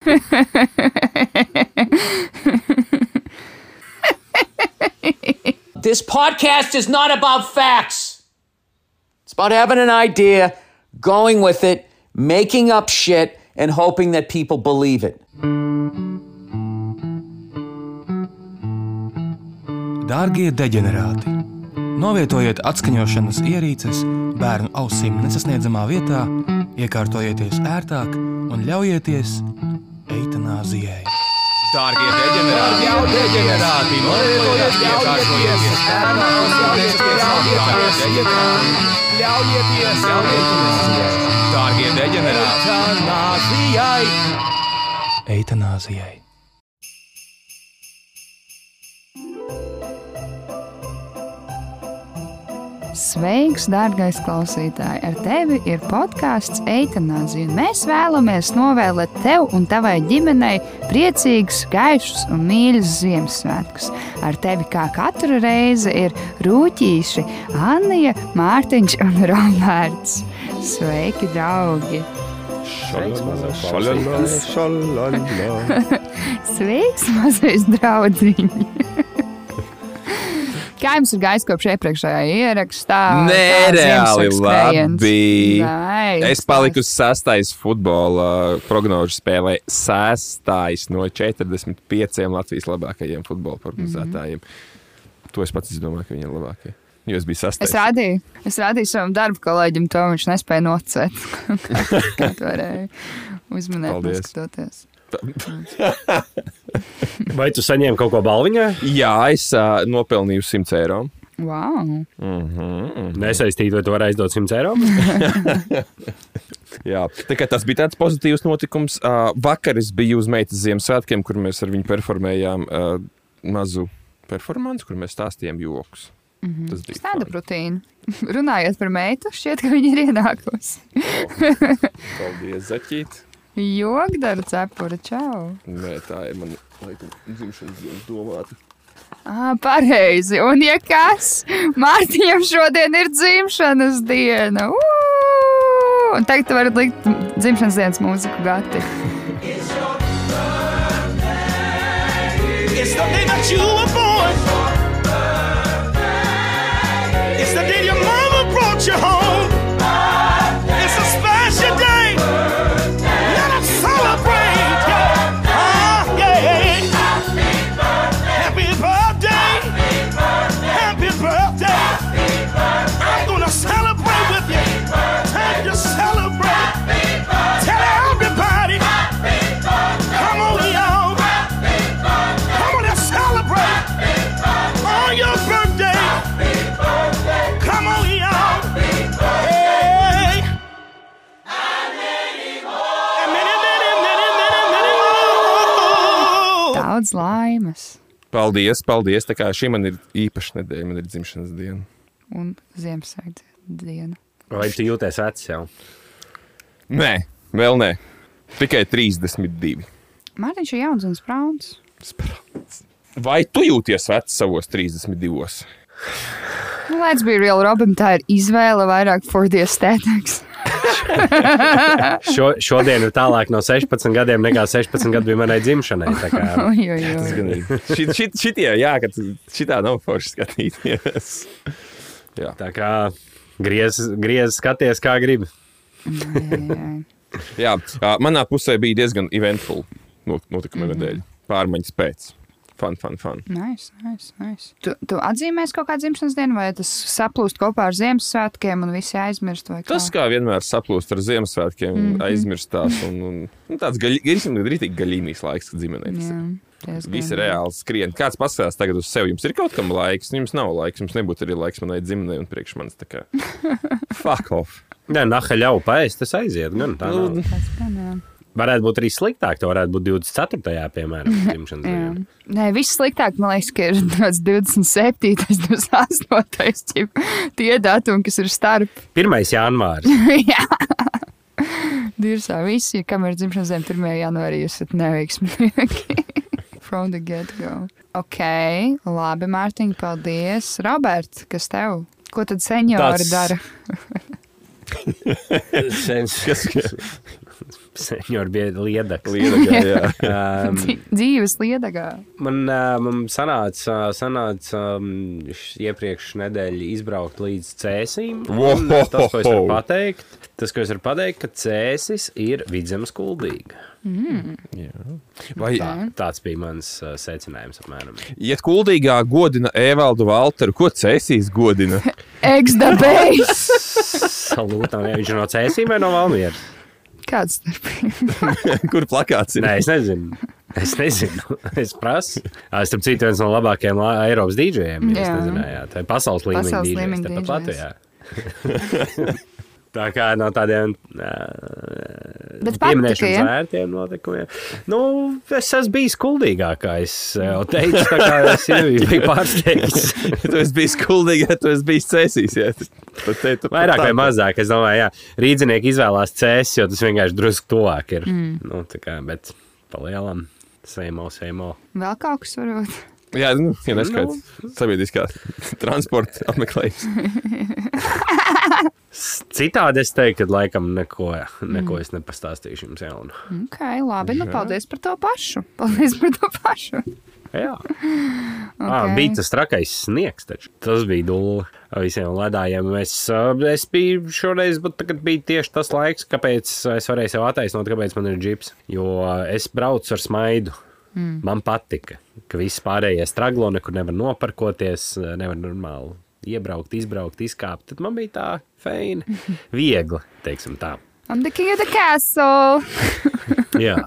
This podcast is not about facts. It's about having an idea, going with it, making up shit, and hoping that people believe it. Dārgie deģenerāti, novietojiet atskaņošanas ierīces bērnu ausīm nesasniedzamā vietā, iekārtojieties ērtāk un ļaujieties eitanāzijai. Dārgie deģenerāti, jau deģenerāti, novietojiet iekārtojieties nesasniedzamā vietā, ļaujieties eitanāzijai. Dārgie deģenerāti, eitanāzijai! Eitanāzijai! Sveiks, dārgais klausītāj! Ar tevi ir podkāsts Eitanāzija. Mēs vēlamies novēlēt tev un tavai ģimenei priecīgus, gaišus un mīļus Ziemassvētkus. Ar tevi kā katru reizi ir rūtīši Anija, Mārtiņš un Roberts. Sveiki, draugi! Sveiks, mazais draudziņš! Kā jums ir gājis kopš iepriekšējā ierakstā? Nereāli labi. Nice, Es paliku sastais futbola prognožu spēlē. Sastais no 45 Latvijas labākajiem futbola prognozētājiem. Mm -hmm. To es pats domāju, ka viņi ir labākie. Jo es biju sastais. Es rādīju, es rādīju savam darbu kolēģim, to viņš nespēja nocēt. Kā to varēja uzmanēt, Paldies. neskatoties. Vai tu saņēmi kaut ko balviņā? Jā, es uh, nopelnīju 100 eiro. Wow! Mm -hmm. Nesaistīti, vai tu vari aizdot 100 eiro? Jā, tas bija tāds pozitīvs notikums. Uh, vakar es biju uz meitas Ziemassvētkiem, kur mēs ar viņu performējām uh, mazu performanci, kur mēs stāstījām joks. Mm -hmm. Tas bija fun. proteīna. Runājot par meitu, šķiet, ka viņa ir ienākusi. Paldies, Zaķīt! Jogdara cepura, čau! Nē, tā ir mana laikam, dzimšanas diena domāta. Ah, pareizi. Un, ja kas, Mārtiņam šodien ir dzimšanas diena. Uu! Un tagad tu vari likt dzimšanas dienas mūziku gati. It's the day that you laimes Paldies, paldies. Tā kā šī man ir īpaša nedēļa, man ir dzimšanas diena. un Ziemassvētku diena. Vai tu jūties vecs jau? Nē, vēl nē. Tikai 32. Mārtiņš ir jauns un sprauns. Vai tu jūties vecs savos 32? Nu, Let's be real, Robam, tā ir izvēle vairāk for the aesthetics. Šo, šodien ir tālāk no 16 gadiem nekā 16 gadu bija manai dzimšanai. tā kā- Oj, oj, oj. Šit, šit, šitie, jā, ka tu- šitā nav forši skatīties. Jā. Tā kā griez, griez skaties, kā gribi. Jā, manā pusē bija diezgan eventful not- notikuma mm -hmm. nedēļa. Pārmaiņas pēc. Fun, fun, fun. Nice, nice, nice. Tu, tu atzīmēsi kaut kādu dzimšanas dienu, vai tas saplūst kopā ar Ziemassvētkiem un visi aizmirst? vai Tas kā? vienmēr saplūst ar Ziemassvētkiem, mm -hmm. aizmirstās. Un, un, un tāds gaļīgs, rītīgi gaļīgs laiks, kad ģimenei diezgan. Visi reāli skrien. Kāds pasakās tagad uz sevi? Jums ir kaut kam laiks, jums nav laiks, jums nebūtu arī laiks manai ģimenei un priekš manis. tā kā. Fuck off. Nē, naha ļauj paēst, tas aiziet. Gan, tā nav. Tas gan, jā. Varētu būt arī sliktāk. Tā varētu būt 24. piemēram, dzimšanas diena. Nē, viss sliktāk, man liekas, ka ir tāds 27, 28. ķip, tie datumi, kas ir starp. 1. janvārs. Jā. Dirsā visi, kam ir dzimšanas diena 1. janvārī, jūs esat neveiksmīgi. From the get-go. Ok, labi, Mārtiņ, paldies. Robert, kas tev? Ko tad seniori Tas- dara? Sens, Kas, Senjor bija liedaks. Lielākā, jā. Um, Dzīves liedagā. man, uh, man sanāca, sanāca um, iepriekš nedēļa izbraukt līdz cēsīm. Un, uh, Tas, ko es varu pateikt, tas, ko es varu pateikt, ka cēsis ir vidzemes kuldīga. Vai Tā, tāds bija mans uh, secinājums apmēram. iet kuldīgā godina Evaldu Valteru? Ko cēsīs godina? Ex-dabējs! Salūtām, ja viņš ir no cēsīm vai no Valmieras? Kāds starpība? Kur plakāts ir? Nē, es nezinu. Es nezinu. Es prasu. Es tam citu viens no labākajiem la- Eiropas dīdžiem. Jā. jūs nezinājāt, vai pasaules līmeņa līmeņa tāpat. Latvijā. Tā kā no tādiem pieminēšanas vērtiem notikumiem. Nu, es esmu bijis kuldīgākais. Jau teicu, tā kā es biju pārsteigts. tu esi bijis kuldīgs, ja tu esi bijis cēsīs. Ja. Pat te, tu, Vairāk vai mazāk, es domāju, jā, rīznieki izvēlās cēsis, jo tas vienkārši drusku tuvāk ir. Mm. Nu, tā kā, bet palielam, seimo, seimo. Vēl kaut kas varbūt. Jā, nu, ja neskaidrs. Sabiedriskā transporta apmeklējums. Citādi es teiktu, ka laikam neko, neko es nepastāstīšu jums jaunu. Ok, labi. Nu, paldies par to pašu. Paldies par to pašu. Jā, Okay. ah, bija tas trakais sniegs. Taču. Tas bija dūle visiem ledājiem. Es, es biju šoreiz, bet tagad bija tieši tas laiks, kāpēc es varēju sev attaisnot, kāpēc man ir džips. Jo es braucu ar smaidu. Mm. Man patika, ka viss pārējie straglo, nekur nevar noparkoties, nevar normāli iebraukt, izbraukt, izkāpt. Tad man bija tā feina, viegli, teiksim tā. I'm the king of the castle. Jā,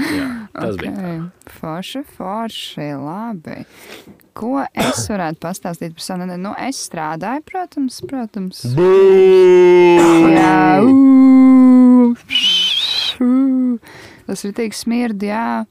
jā tas okay. bija. Okay. Forši, forši, labi. Ko es varētu pastāstīt par savu nedēļu? Nu, es strādāju, protams, protams. Jā, ū, ū. tas ir tik smirdi, jā.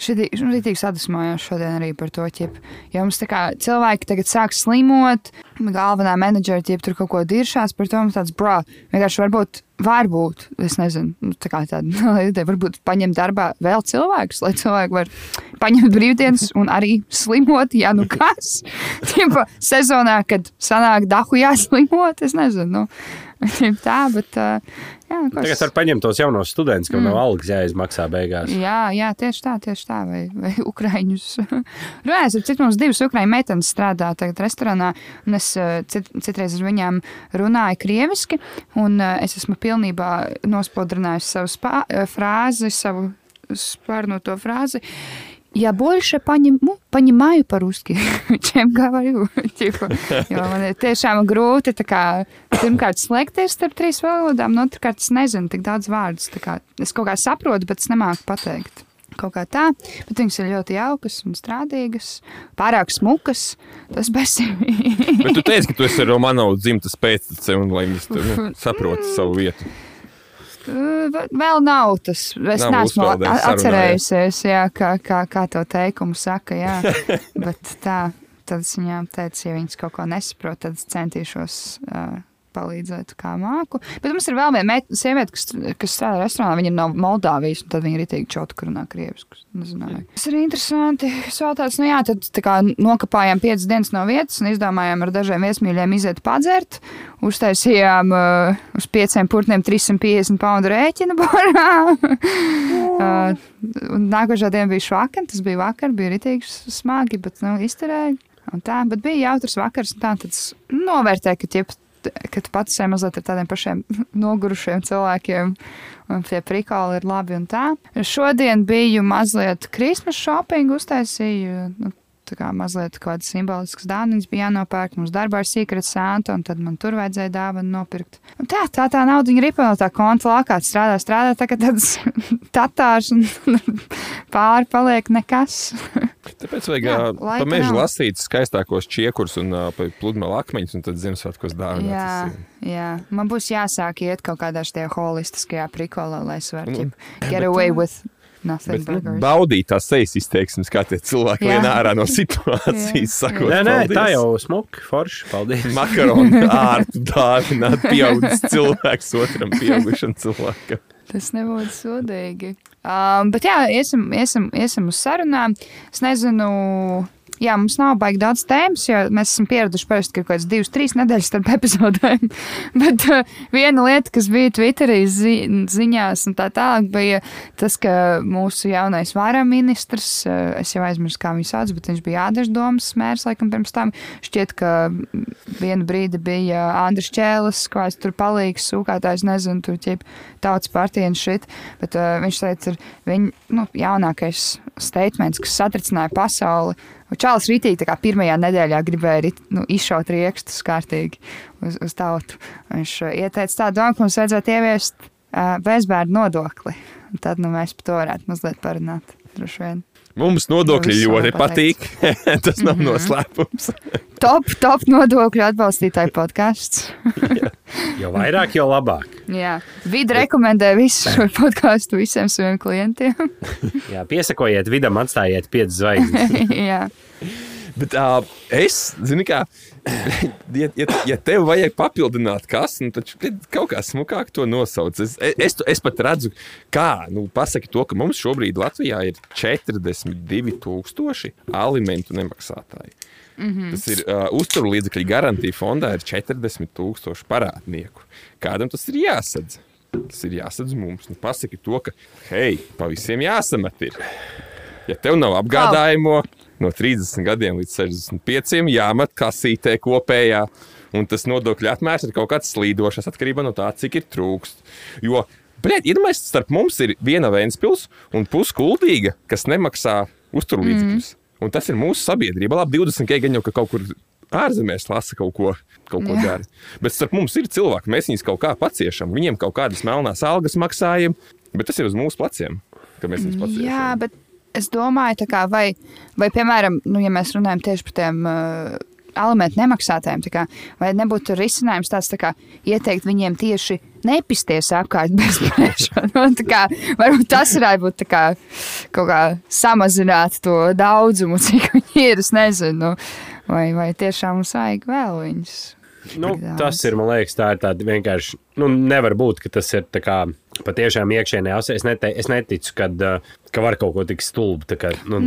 Šitī, šitī sadusmojos šodien arī par to, ķip. ja mums kā cilvēki tagad sāk slimot, galvenā menedžera ķip tur kaut ko diršās par to, mums tāds, bro, vienkārši varbūt, varbūt, es nezinu, nu, tā kā tāda ideja, varbūt paņemt darbā vēl cilvēkus, lai cilvēki var paņemt brīvdienas un arī slimot, ja nu kas. Ķipa sezonā, kad sanāk dahu jāslimot, es nezinu, nu, tā, bet, jā, nu, ko Tagad var paņemt tos jaunos studentus, kam mm. nav algas jāizmaksā beigās. Jā, jā, tieši tā, tieši tā. Vai, vai ukrāņus. Runājot, ar citu mums divas ukrāņu meitenes strādā tagad restorānā, un es cit, citreiz ar viņām runāju krieviski, un es esmu pilnībā nospodrinājusi savu spā, frāzi, savu spārnoto frāzi Я больше понимаю, понимаю по-русски, чем говорю. Типа, jo man ir tiešām grūti tā kā, pirmkārt slēgties starp trīs valodām, un otrkārt es nezinu tik daudz vārdus. tā Kā, es kaut kā saprotu, bet es nemāku pateikt. Kaut kā tā, bet viņas ir ļoti jaukas un strādīgas, pārāk smukas. Tas bezsīmīgi. Bet tu teici, ka tu esi Romanovs dzimtas pēctecē un lai viņš tur, nu, saproti savu vietu. Vēl nav tas. Es Nav neesmu atcerējusies, jā, kā, kā, kā to teikumu saka. Jā. Bet tā, tad es viņām teicu, ja viņas kaut ko nesaprot, tad centīšos. Uh, Palīdzēt, kā māku. Bet mums ir vēl viena sieviete, kas, kas strādā restorānā. Viņa ir no Moldāvijas, un tad viņa ir itī čauta, kur runā krievisku. Nezināju. Tas ir interesanti. Es vēl tāds, nu jā, tad tā kā nokapājām piecas dienas no vietas un izdomājām ar dažiem viesmīļiem iziet padzert. Uztaisījām uh, uz pieciem putniem 350 poundu rēķinu barā. uh, nākošā diena bija švakar, tas bija vakar, bija ritīgi smagi, bet nu, izturēja. Tā, bet bija jautrs vakars, un tā tad es novērtēju, ka, ķip, ka tu pats esi mazliet ar tādiem pašiem nogurušiem cilvēkiem, un tie prikoli ir labi un tā. Šodien biju mazliet Christmas shopping uztaisīju. Nu, Tā kā mazliet kaut kādas simboliskas dāvanas bija jānopērk. Mums darbā ir Secret Santa, un tad man tur vajadzēja dāvanu nopirkt. Un tā, tā tā nauda ripa no tā konta lākā strādā, strādā. Tā kā tāds tatārs un pāri paliek nekas. Tāpēc vajag Jā, pa mežu nav. lasīt skaistākos čiekurus un uh, pa pludmales akmeņus, un tad Ziemassvētkos dāvināt. Jā, Tas jā, man būs jāsāk iet kaut kādā šajā holistiskajā prikolā, lai es varētu Nu, ķip, get away with nothing Bet, nu, burgers. baudīt tās sejas izteiksmes, kā tie cilvēki lien ārā no situācijas. sakot, Nē, nē, paldies. tā jau smuki, forši. Paldies. Makaronu ārtu dāvināt pieaugušs cilvēks otram pieaugušam cilvēkam. Tas nebūtu sodīgi. Um, bet jā, iesim, iesim, iesim uz sarunām. Es nezinu, jā, mums nav baigi daudz tēmas, jo mēs esam pieraduši parasti ka kaut kādas divas, trīs nedēļas starp epizodēm. Bet uh, viena lieta, kas bija Twitterī zi ziņās un tā tālāk, bija tas, ka mūsu jaunais vārā ministrs, uh, es jau aizmirsu, kā viņu sauc, bet viņš bija Ādams Domas mērs, laikam, pirms tam. Šķiet, ka vienu brīdi bija Andris Čēlis, kā es tur palīgs, sūkātājs, nezinu, tur ķip tautas partija un šit, bet uh, viņš teica, ir viņa nu, jaunākais statements, kas satricināja pasauli. Un Čāles Rītīgi pirmajā nedēļā gribēja nu, izšaut riekstus kārtīgi uz, uz tautu. Viņš uh, ieteica tādu domu, ka mums vajadzētu ieviest uh, bezbērnu nodokli. Un tad nu, mēs par to varētu mazliet parunāt. Droši vien. Mums nodokļi Visu ļoti patīk. Tas nav Mhm. noslēpums. Top, top nodokļu atbalstītāju podkāsts. Jo vairāk, jo labāk. Jā, vidi rekomendē visu šo podkāstu visiem saviem klientiem. Jā, piesakojiet vidam, atstājiet piecas zvaigznes. Jā, Bet uh, es, zinu, kā, ja, ja, ja tev vajag papildināt kas, nu, tad kaut kā smukāk to nosauc. Es, es, es pat redzu, kā, nu, pasaki to, ka mums šobrīd Latvijā ir 42,000 alimentu nemaksātāji. Mm -hmm. Tas ir uh, uzturlīdzekļu garantija fondā, ir 40,000 parādnieku. Kādam tas ir jāsadz? Tas ir jāsadz mums. Nu, pasaki to, ka, hei, pa visiem jāsamet ir. Ja tev nav apgādājamo no 30 gadiem līdz 65, jāmet kasītē kopējā. Un tas nodokļu apmērs ir kaut kāds slīdošs atkarībā no tā, cik ir trūkst. Jo, blēd, iedomājieties, starp mums ir viena Vēnspils un puskuldīga, kas nemaksā uzturlīdzekļus. Mm. Un tas ir mūsu sabiedrība. Labi, 20 gadi ka kaut kur ārzemēs lasa kaut ko, kaut ko dara. Bet starp mums ir cilvēki, mēs viņus kaut kā paciešam. Viņiem kaut kādas melnās algas maksājam, bet tas ir uz mūsu pleciem, mēs viņus paciešam. Jā, bet es domāju, kā, vai, vai, piemēram, nu, ja mēs runājam tieši par tiem uh, alimentu nemaksātājiem, tā kā, vai nebūtu risinājums tāds, tā kā, ieteikt viņiem tieši nepisties apkārt bez kā, varbūt tas varētu būt kā, kaut kā samazināt to daudzumu, cik viņi ir. Es nezinu, nu, vai, vai tiešām mums vajag vēl viņus. Nu, tas ir, man liekas, tā ir tāda vienkārši. Nu, nevar būt, ka tas ir tā kā patiešām iekšēnē. Es, nete, es neticu, kad, ka var kaut ko tik stulbu tā kā, nu,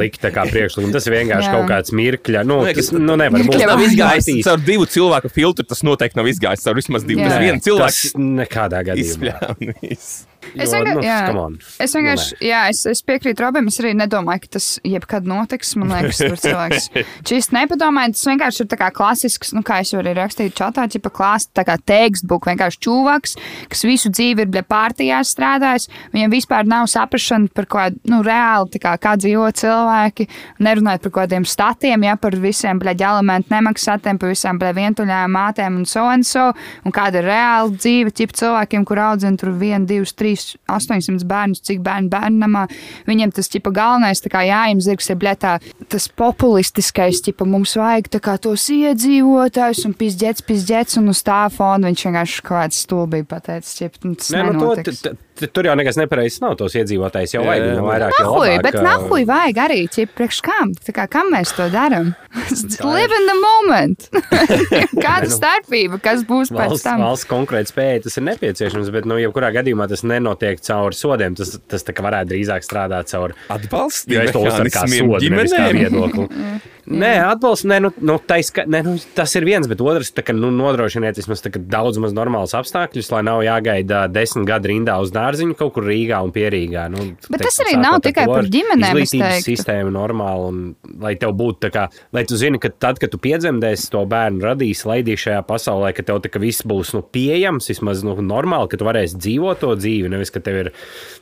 likt tā kā priekšlikumu. Tas ir vienkārši Jā. kaut kāds mirkļa. Nu, tas nu, nevar būt. Tas nav izgājis caur divu cilvēku filtru. Tas noteikti nav izgājis caur vismaz divu. Jā. Tas viens cilvēks nekādā gadījumā. izspļāvis. Es Jo, vienkār- nu. Es vienkārši, jā, es, es piekrītu Robam. Es arī nedomāju, ka tas jebkad notiks. Man liekas, tur cilvēks šis nepadomāja. Tas vienkārši ir tā kā klasisks, nu, kā es jau arī rakstīju čatā, tipa klāsts, tā kā tekstbook, vienkārši čūvaks, kas visu dzīvi ir bļa pārtījās strādājis. Viņam vispār nav saprašana par ko, nu, reāli, tā kā, kā dzīvo cilvēki, nerunājot par kaut kādiem statiem, ja par visiem, bļa, elementu nemaksātiem, par visām, bļa, vientuļām mātēm un so and so, un kāda ir reāla dzīve, tip cilvēkiem, kur audzina tur 1, 2, 3, 800 bērnus, cik bērnu bērnamā. Viņiem tas, tipa, galvenais, kā jājums zirgs, ir, bļa, tā, tas populistiskais, tipa, mums vajag kā tos iedzīvotājus un pizdzēts, pizdzēts, un uz tā fona viņš vienkārši kaut kāds stulbīgi pateicis, tipa, tas Nē, nu, to, nenotiks. t- t- tur jau nekas nepareizs nav. Tos iedzīvotājus jau vajag jā. vairāk. Nahuj, labāk, bet nahuj vajag arī, ķip, priekš kam? Tā kā, kam mēs to darām? Live in the moment! Kāda starpība, kas būs pēc Valsts, tam? valsts konkrēti spēja tas ir nepieciešams, bet, nu, jebkurā gadījumā tas nenotiek caur sodiem. Tas, tas tā kā varētu drīzāk strādāt caur Atbalsts Jo es to uztveru kā sodu, nevis kā viedokli. Nē, atbalsts, nē, nu, nu, taiska, nē, nu, tas ir viens, bet otrs, ka, nu, nodrošiniet vismaz ka daudz maz normāls apstākļus, lai nav jāgaida desmit gadu rindā uz dārziņu kaut kur Rīgā un Pierīgā. Nu, Bet tas teiksim, arī nav sākot ar tikai par ģimenēm, Izglītības sistēma normāla un lai tev būtu kā, lai tu zini, ka tad, kad tu piedzemdēsi to bērnu, radīsi laidīs šajā pasaulē, ka tev tā kā viss būs nu, pieejams, vismaz nu, normāli, ka tu varēsi dzīvot to dzīvi, nevis, ka tev ir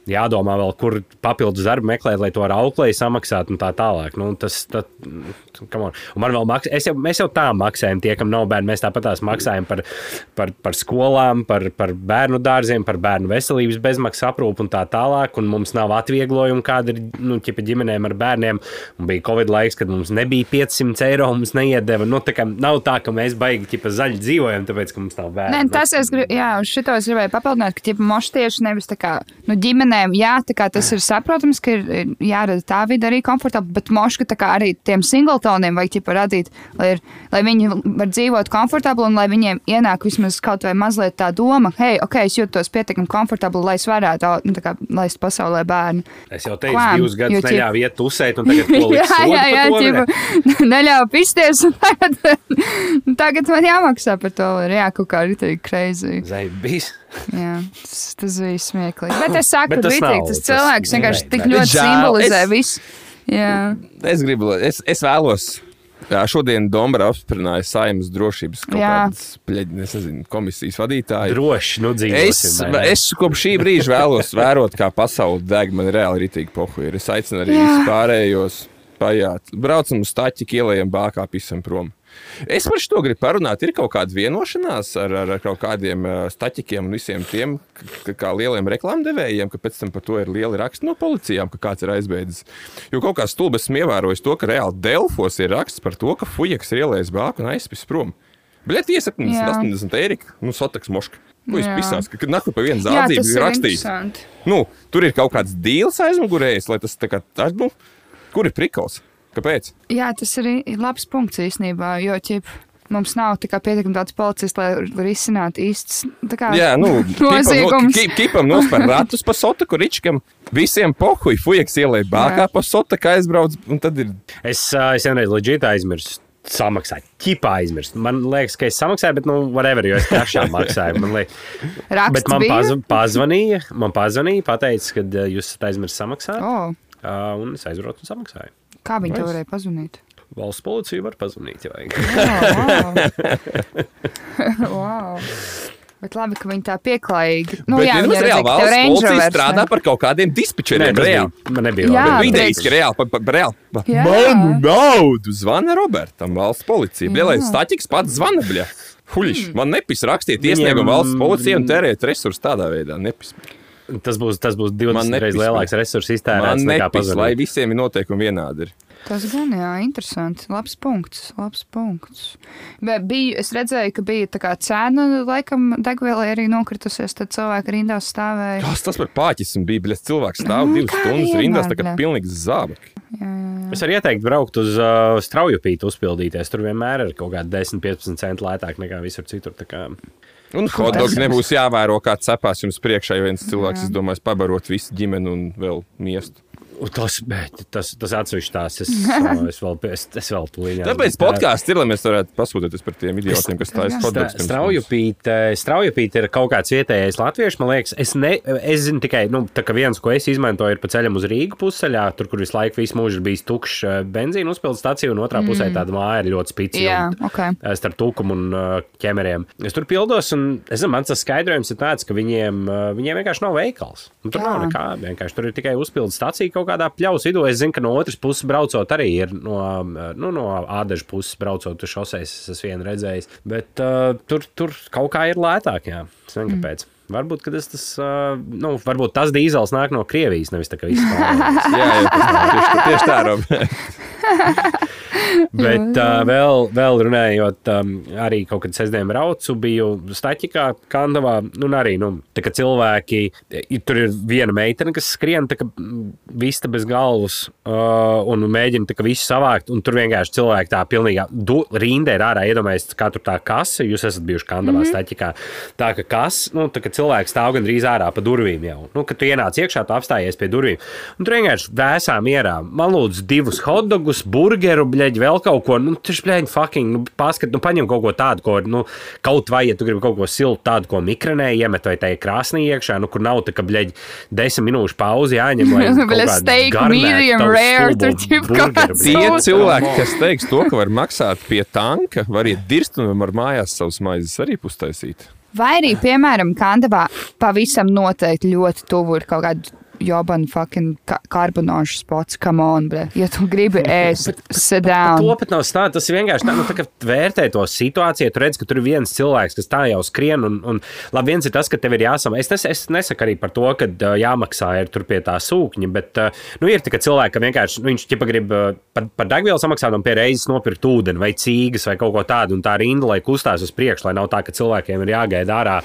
jādomā vēl, kur papildus darbu meklēt, lai to ar auklēju samaksātu un tā tālāk. Nu, tas, tā, man vēl maksā, es jau, mēs jau tā maksājam, tie, kam nav bērni, mēs tāpat tās maksājam par, par, par skolām, par, par bērnu dārziem, par bērnu veselības bezmaksas aprūpu un tā tālāk, un mums nav atvieglojumu, kāda ir, nu, ģimenēm ar bērniem, un bija Covid laiks, kad mums nebija 500 eiro, mums neiedeva, nu, tā nav tā, ka mēs baigi, ķipa zaļi dzīvojam, tāpēc, ka mums nav bērnu. Nē, tas es gribu, jā, šito es gribēju papildināt, ka ķipa moši tieši nevis tā kā, nu, ģimenēm, jā, tā kā tas ir saprotams, ka ir jārada tā vide arī komfortabli, bet moši, ka tā kā arī tiem single Daltoniem vajag ķipa radīt, lai, ir, lai viņi var dzīvot komfortabli un lai viņiem ienāk vismaz kaut vai mazliet tā doma, hei, ok, es jūtos pietiekami komfortabli, lai es varētu nu, tā kā, laist pasaulē bērnu. Es jau teicu, Klam, divus gadus ķip- neļāvu iet tusēt, un tagad to liks jā, jā, jā, to, ķipa, neļauj pisties, un tagad, tagad man jāmaksā par to, ir jā, kaut kā ritīgi crazy. Zaibis. Jā, tas, tas bija smieklīgi. Bet es saku, Bet tas ritīgi, tas cilvēks vienkārši tik ļoti simbolizē visu. Jā. Es gribu, es, es vēlos. Jā, šodien Dombra apstiprināja saimnes drošības es nezinu, komisijas vadītāju. Droši, nu Es, es kopš šī brīža vēlos vērot, kā pasaule deg. Man ir reāli rītīgi pohuļi. Es aicinu arī Jā. visus pārējos paiet. Braucam uz taķi, ielējam bākā, pisam prom. Es par šo gribu parunāt. Ir kaut kāda vienošanās ar, ar, ar kaut kādiem staķikiem un visiem tiem, kā lieliem reklāmdevējiem, ka pēc tam par to ir lieli raksti no policijām, ka kāds ir aizbēdzis. Jo kaut kā stulbi esmu ievērojis to, ka reāli Delfos ir raksts par to, ka fujaks ir ielējis bāku un aizspis prom. Jā. 70, 80 eiro, nu, sotaks moška. Ko jūs Jā. pisās? Ka, nahu pa vienu Jā, zādzību ir interesanti. Nu, tur ir kaut kāds dīls aizmugurējis, lai tas tā kā, tā, nu, kur ir prikals? Kāpēc? Jā, tas ir labs punkts īstenībā, jo ķip, mums nav tā kā pietiekami daudz policistu, lai risinātu īstas tā kā, Jā, nu, noziegums. kipam, kipam nospēr ratus pa sotaku ričkam, visiem pohuj, fujaks ielēja bākā pa sotaku aizbrauc, un tad ir, Es, es vienreiz leģitāri aizmirsu. Samaksāju, ķipā aizmirst. Man liekas, ka es samaksāju, bet, nu, whatever, jo es tiešām maksāju. Man liekas, bet man paz, pazvanīja, man pazvanīja, pateica, ka jūs esat aizmirsis samaksāt. Oh, ā, Un es aizbraucu un samaksāju. Kā viņi to varēja pazvanīt? Valsts policija var pazvanīt, ja vajag. Oh, wow. wow. Bet labi, ka viņi tā pieklājīgi. Nu, bet jā, viņi reāli valsts policija strādā ne? par kaut kādiem Nē, dispečeriem, tas reāli. man nebija Jā, labi. bet- Idejas, ka reāli, pa, pa, reāli. Jā. manu naudu zvana Robertam, valsts policija. Bielais staķiks pats zvana, bļa. Huļš, man nepis rakstīt Viņiem- iesniegumu valsts policijai un tērēt resursus tādā veidā. Nepis. Tas būs, tas būs 20 Man nepis, reizes lielāks resursu iztērēts nekā nepis, lai visiem ir noteikumi vienādi. Ir. Tas gan, jā, interesanti. Labs punkts. Labs punkts. Bet bija, es redzēju, ka bija tā kā cena, laikam, degvielai arī nokritusies, tad cilvēki rindās stāvēja. Kas tas par pāķismu bija? Bļa, cilvēks stāv Nu, divas stundas rindās, tā kā vienmēr, pilnīgs zābaki. Es varu ieteikt braukt uz uh, straujupīti, uzpildīties. Tur vienmēr ir kaut kāda 10-15 centi lētāk nekā visur citur. Un hotdogs nebūs jāvēro, kā cepās jums priekšā, ja viens cilvēks izdomās pabarot visu ģimeni un vēl miestu. Tas, bet, tas, tas atsevišķi tās. Es, es vēl, es, es vēl tūlīt. Tāpēc podkāsts ir, lai mēs varētu pasūtīties par tiem idiotiem, kas taisa mums. Straujupīte, straujupīte ir kaut kāds vietējais latviešu. Man liekas, es, ne, es zinu tikai, nu, tā kā viens, ko es izmantoju, ir pa ceļam uz Rīgas pusceļā, tur, kur visu laiku visu mūžu ir bijis tukšs benzīna uzpildes stacija, un otrā pusē tāda māja ir ļoti spīdīga. Jā, ok. Starp tūkumu un ķemeriem. Es tur pildos, un es zinu, mans tas skaidrojums ir tāds, ka viņiem, viņiem vienkārši nav veikals. Un tur Jā. nav nekā. Vienkārši tur ir tikai uzpildes stacija kaut kādā pļaus vidū. Es zinu, ka no otras puses braucot arī ir no, nu, no ādažu puses braucot uz šoseis. Es esmu vienu redzējis. Bet uh, tur, tur kaut kā ir lētāk. Jā. Es nezinu, kāpēc. Varbūt ka tas, tas, uh, nu, varbūt tas dīzels nāk no Krievijas, nevis tā kā viss pārējais. Jā, jā, tieši tā, Rob. Bet uh, vēl, vēl runājot, um, arī kaut kad sestdien braucu, biju Staķikā, Kandavā. Nu, un arī nu, tā, ka cilvēki, tur ir viena meitene, kas skrien, tā kā vista bez galvas uh, un mēģina tā visu savākt. Un tur vienkārši cilvēki tā pilnīgi du, rindē ir ārā iedomājies, kā tur tā kasa. Jūs esat bijuši Kandavā, mm -hmm. Staķikā. Tā kā kas, nu, tā kā cilvēks stāv gandrīz ārā pa durvīm jau. Nu, kad tu ienāc iekšā, tu apstājies pie durvīm. Un tur vienkārši vēsā mierā. Man lūdzu divus hotdogus, burgeru, bļeģi, vēl kaut ko. Nu, tas bļeģi, fucking, nu, paskat, nu, paņem kaut ko tādu, ko, nu, kaut vai, ja tu gribi kaut ko siltu, tādu, ko mikrenē iemet vai tajā krāsnī iekšā, nu, kur nav tā, ka, bļeģi, desmit minūšu pauzi jāņem. kādu steak, medium rare, tur ķip kaut kāds. Tie cilvēki, kas teiks to, ka var maksāt pie tanka, var iet dirst un var mājās savus maizes arī pustaisīt. Vai arī, piemēram, Kandavā pavisam noteikti ļoti tuvu ir kaut kāda jobana fucking ka- karbonāžu spots. Come on, bre. Ja tu gribi ēst, sit To down. pat nav stāsts. Tas ir vienkārši tā, nu, tā kā vērtē to situāciju. Tu redz, ka tur ir viens cilvēks, kas tā jau skrien. Un, un labi, viens ir tas, ka tev ir jāsamaksā. Es, nes, es nesaku arī par to, ka uh, jāmaksā ir tur pie tā sūkņa, bet uh, nu, ir tikai cilvēki, ka vienkārši nu, viņš ķipa grib uh, par, par degvielu samaksāt un pie reizes nopirkt ūdeni vai cīgas vai kaut ko tādu. Un tā rinda, lai kustās uz priekšu, lai nav tā, ka cilvēkiem ir jāgaida ārā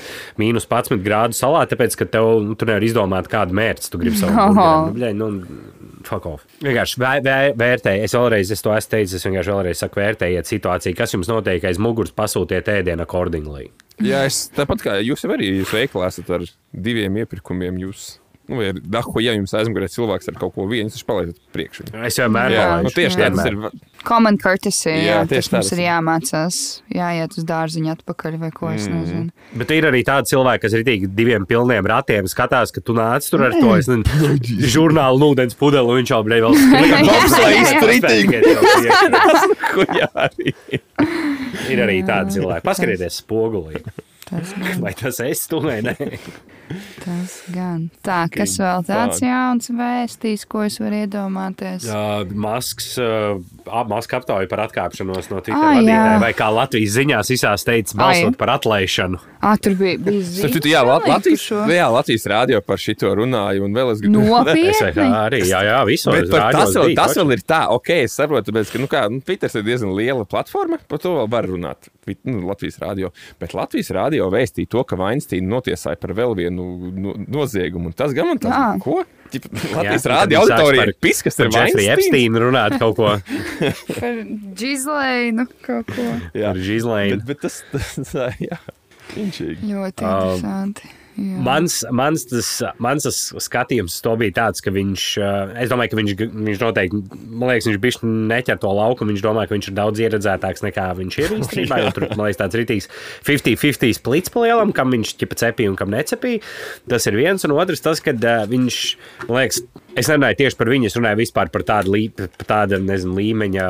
mīnus 11 grādu salā, tāpēc, ka tev nu, tur nevar izdomāt, kādu mērķi tu gribi savu burgeru. Nu, bļeļ, nu, fuck off. Vienkārši vē, vē, vērtējiet, es vēlreiz es to esmu teicis, es vienkārši vēlreiz saku, vērtējiet situāciju, kas jums notiek aiz muguras, pasūtiet ēdienu accordingly. Jā, es tāpat kā jūs arī jūs veikalā esat ar diviem iepirkumiem. Jūs, nu, ar dahu, ja jums aizmugurē cilvēks ar kaut ko vienu, viņš palaidat priekšā. Es vienmēr palaidu. nu, tieši tā tas ir. Common courtesy. Jā, Jā, tieši tas mums ir jāmācās. Jāiet uz dārziņu atpakaļ vai ko es nezinu. Bet ir arī tādi cilvēki, kas ir tik diviem pilniem ratiem, skatās, ka tu nāc tur ar to es nezinu, žurnālu, un ūdens pudeli, un viņš jau bija vēl skribi. Ir arī tādi cilvēki. Paskatieties spogulī. Tas gan. Vai tas esi tu vai nē? Tas gan. Tā, kas vēl tāds jauns vēstīs, ko es varu iedomāties? Jā, Masks, uh, Maska aptauja par atkāpšanos no Twitter Ah, vadītāja, vai kā Latvijas ziņās visās teica, balsot Ai. par atlaišanu. Ah, tur bija, bija ziņas jā, Lat- Latvijas, jā, Latvijas rādio par šito runāju, un vēl es gribu. Es Nopietni. arī, jā, jā, visos Bet par tas, rādios vēl, bija, tas vēl ir tā, ok, es saprotu, tāpēc, ka nu, kā, nu, Twitter ir diezgan liela platforma, par to vēl var runāt. Nu, Latvijas rādio. Bet Latvijas rādio vēstīja to, ka Vainsteina notiesāja par vēl vienu no, noziegumu. un Tas gan man tas Jā. ko? Ķip, Latvijas rādio auditorija par- ir piskas Jeffrey Vainsteinu. Epsteinu runāt kaut ko Par Džizleinu kaut ko. Jā, par Žizlēnu. bet, bet tas, tas jā, inčīgi. Ļoti Um, interesanti. Jā. Mans, mans, tas, mans tas skatījums to bija tāds, ka viņš, uh, es domāju, ka viņš, viņš noteikti, man liekas, viņš bišķi neķer to lauku, viņš domā, ka viņš ir daudz ieredzētāks nekā viņš ir īstenībā, tur, man liekas, tāds ritīgs 50-50 splits pa lielam, kam viņš ķipa cepīja un kam necepīja. Tas ir viens, un otrs tas, ka uh, viņš, man liekas, es nerunāju tieši par viņu, es runāju vispār par tādu, lī, par tādu nezinu, līmeņa,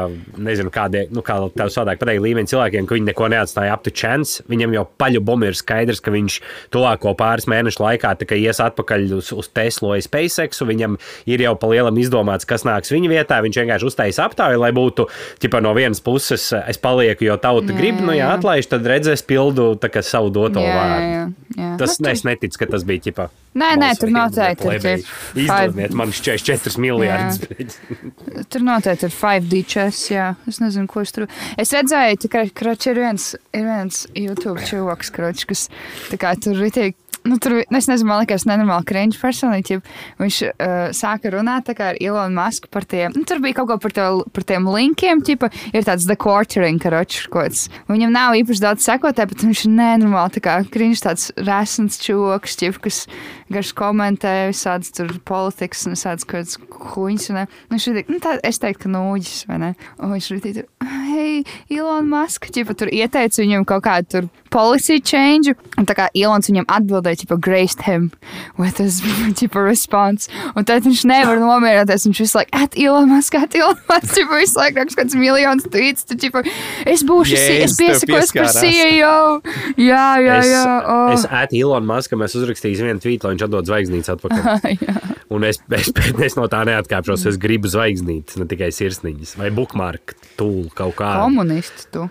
nezinu, kādiem, nu, kā tev sādāk pateikt, līmeņa cilvēkiem, ka viņi neko neatstāja to chance. Viņam jau paļu bumbu ir skaidrs, ka viņš tuvāko pāris mēnešu laikā ies atpakaļ uz, uz Tesla vai SpaceX. Viņam ir jau pa lielam izdomāts, kas nāks viņa vietā. Viņš vienkārši uztaisīs aptauju, lai būtu ķipa, no vienas puses, es palieku, jo tauta Jā, grib, nu, ja atlaiž, tad redzēs, pildu kā savu doto Jā, vārdu. jā, jā. Tas Nu, es neticu, ka tas bija ķipa. Nē, nē, tur noteikti ir Izdodiet man 44 miljardus. Tur noteikti ir 5D chess, jā. Es nezinu, ko es tur. Es redzēju, ka kroč, ir viens, ir viens YouTube čūvaks, kroč, kas tā kā tur tiek. Nu, tur, nu, es nezinu, man liekas, nenormāli krīņš personīgi. Viņš uh, sāka runāt ar Ilonu Masku par tiem. Nu, tur bija kaut ko par, to, par tiem linkiem. Ķipa, ir tāds the quartering, karočs kāds. Viņam nav īpaši daudz sekotāju, bet viņš ir nenormāli. Krīņš tāds resns čūvaks, ķip, kas garš komentē visādas tur politikas un visādas kaut kādas huņas. un, ne. Nu, viņš ir, nu, tā, es teiktu, ka nūģis, vai ne? Un viņš ir tur, hei, Ilona Maska, ķipa, tur ieteica viņam kaut kādu tur policy change. Un tā kā Ilons viņam atbildēja, ķipa, graced him with his, ķipa, response. Un tad viņš nevar nomierināties, viņš visu laiku, at Ilona Maska, at Ilona Maska, ķipa, visu laiku raksta kāds miljons tweets, tu, ķipa, es būšu, yeah, es piesakos par. CEO. Jā, jā, Es, jā. Oh. es ēdu Ilonu Masku, mēs uzrakstīsim vienu tvītu, lai viņš atdod zvaigznītes atpakaļ. Un es, es, es no tā neatkāpšos. Es gribu zvaigznītes, ne tikai sirsniņas vai bookmark, tūlu kaut kādu. Komunists tu.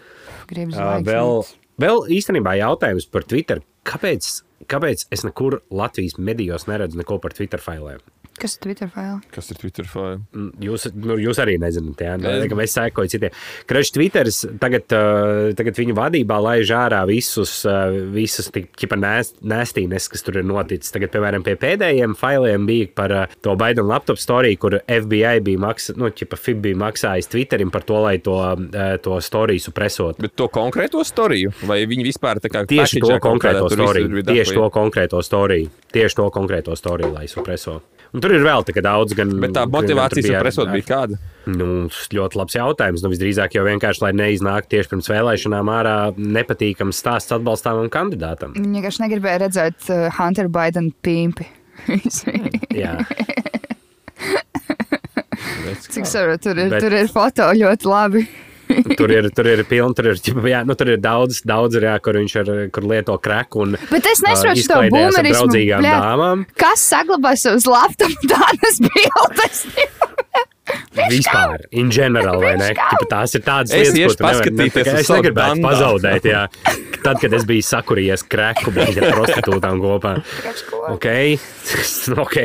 Gribu Ā, Vēl, vēl īstenībā jautājums par Twitter. Kāpēc, kāpēc es nekur Latvijas medijos neredzu neko par Twitter failiem? Kas ir Twitter faili? Kas ir Twitter faili? Mm, Jūs, nu, jūs arī nezināt, jā, Nezinu. ka es sekoju citiem. Krašs Twitteris tagad, tagad viņu vadībā laiž ārā visus, visus tipa nēstīnes, kas tur ir noticis. Tagad, piemēram, pie pēdējiem failiem bija par to Biden laptop storiju, kur FBI bija, maks, nu, ķipa, FIB bija maksājis Twitterim par to, lai to, to storiju supresot. Bet to konkrēto storiju? Vai viņi vispār tā kā Tieši to konkrēto storiju. Tieši to konkrēto storiju. Tieši to konkrēto storiju, lai supreso. Un tur ir vēl tā kā daudz, gan. Bet tā motivācija tur bija ar- supresot bija kāda? Nu, ļoti labs jautājums. Nu, visdrīzāk jau vienkārši, lai neiznāk tieši pirms vēlēšanām ārā nepatīkams stāsts atbalstāmam kandidātam. Viņa vienkārši negribēja redzēt uh, Hunter Biden pīmpi. Jā, Cik saprotu, tur, ir- Bet- tur ir foto ļoti labi. Tur ir, tur ir pilni, tur ir, jā, nu, tur ir daudz, daudz ir, jā, kur viņš ar, kur lieto kreku un Bet es nesaprotu ar boomerismu. Kas saglabā savus laptopus tādas bildes? Vispār, in general, vai ne? Ķipa, tās ir tādas Es lietas, ko paskatīties ne- uz Es negribētu dandā. pazaudēt, jā. Tad, kad es biju sakurījies kreku, bet ar prostitūtām kopā. Ok, ok.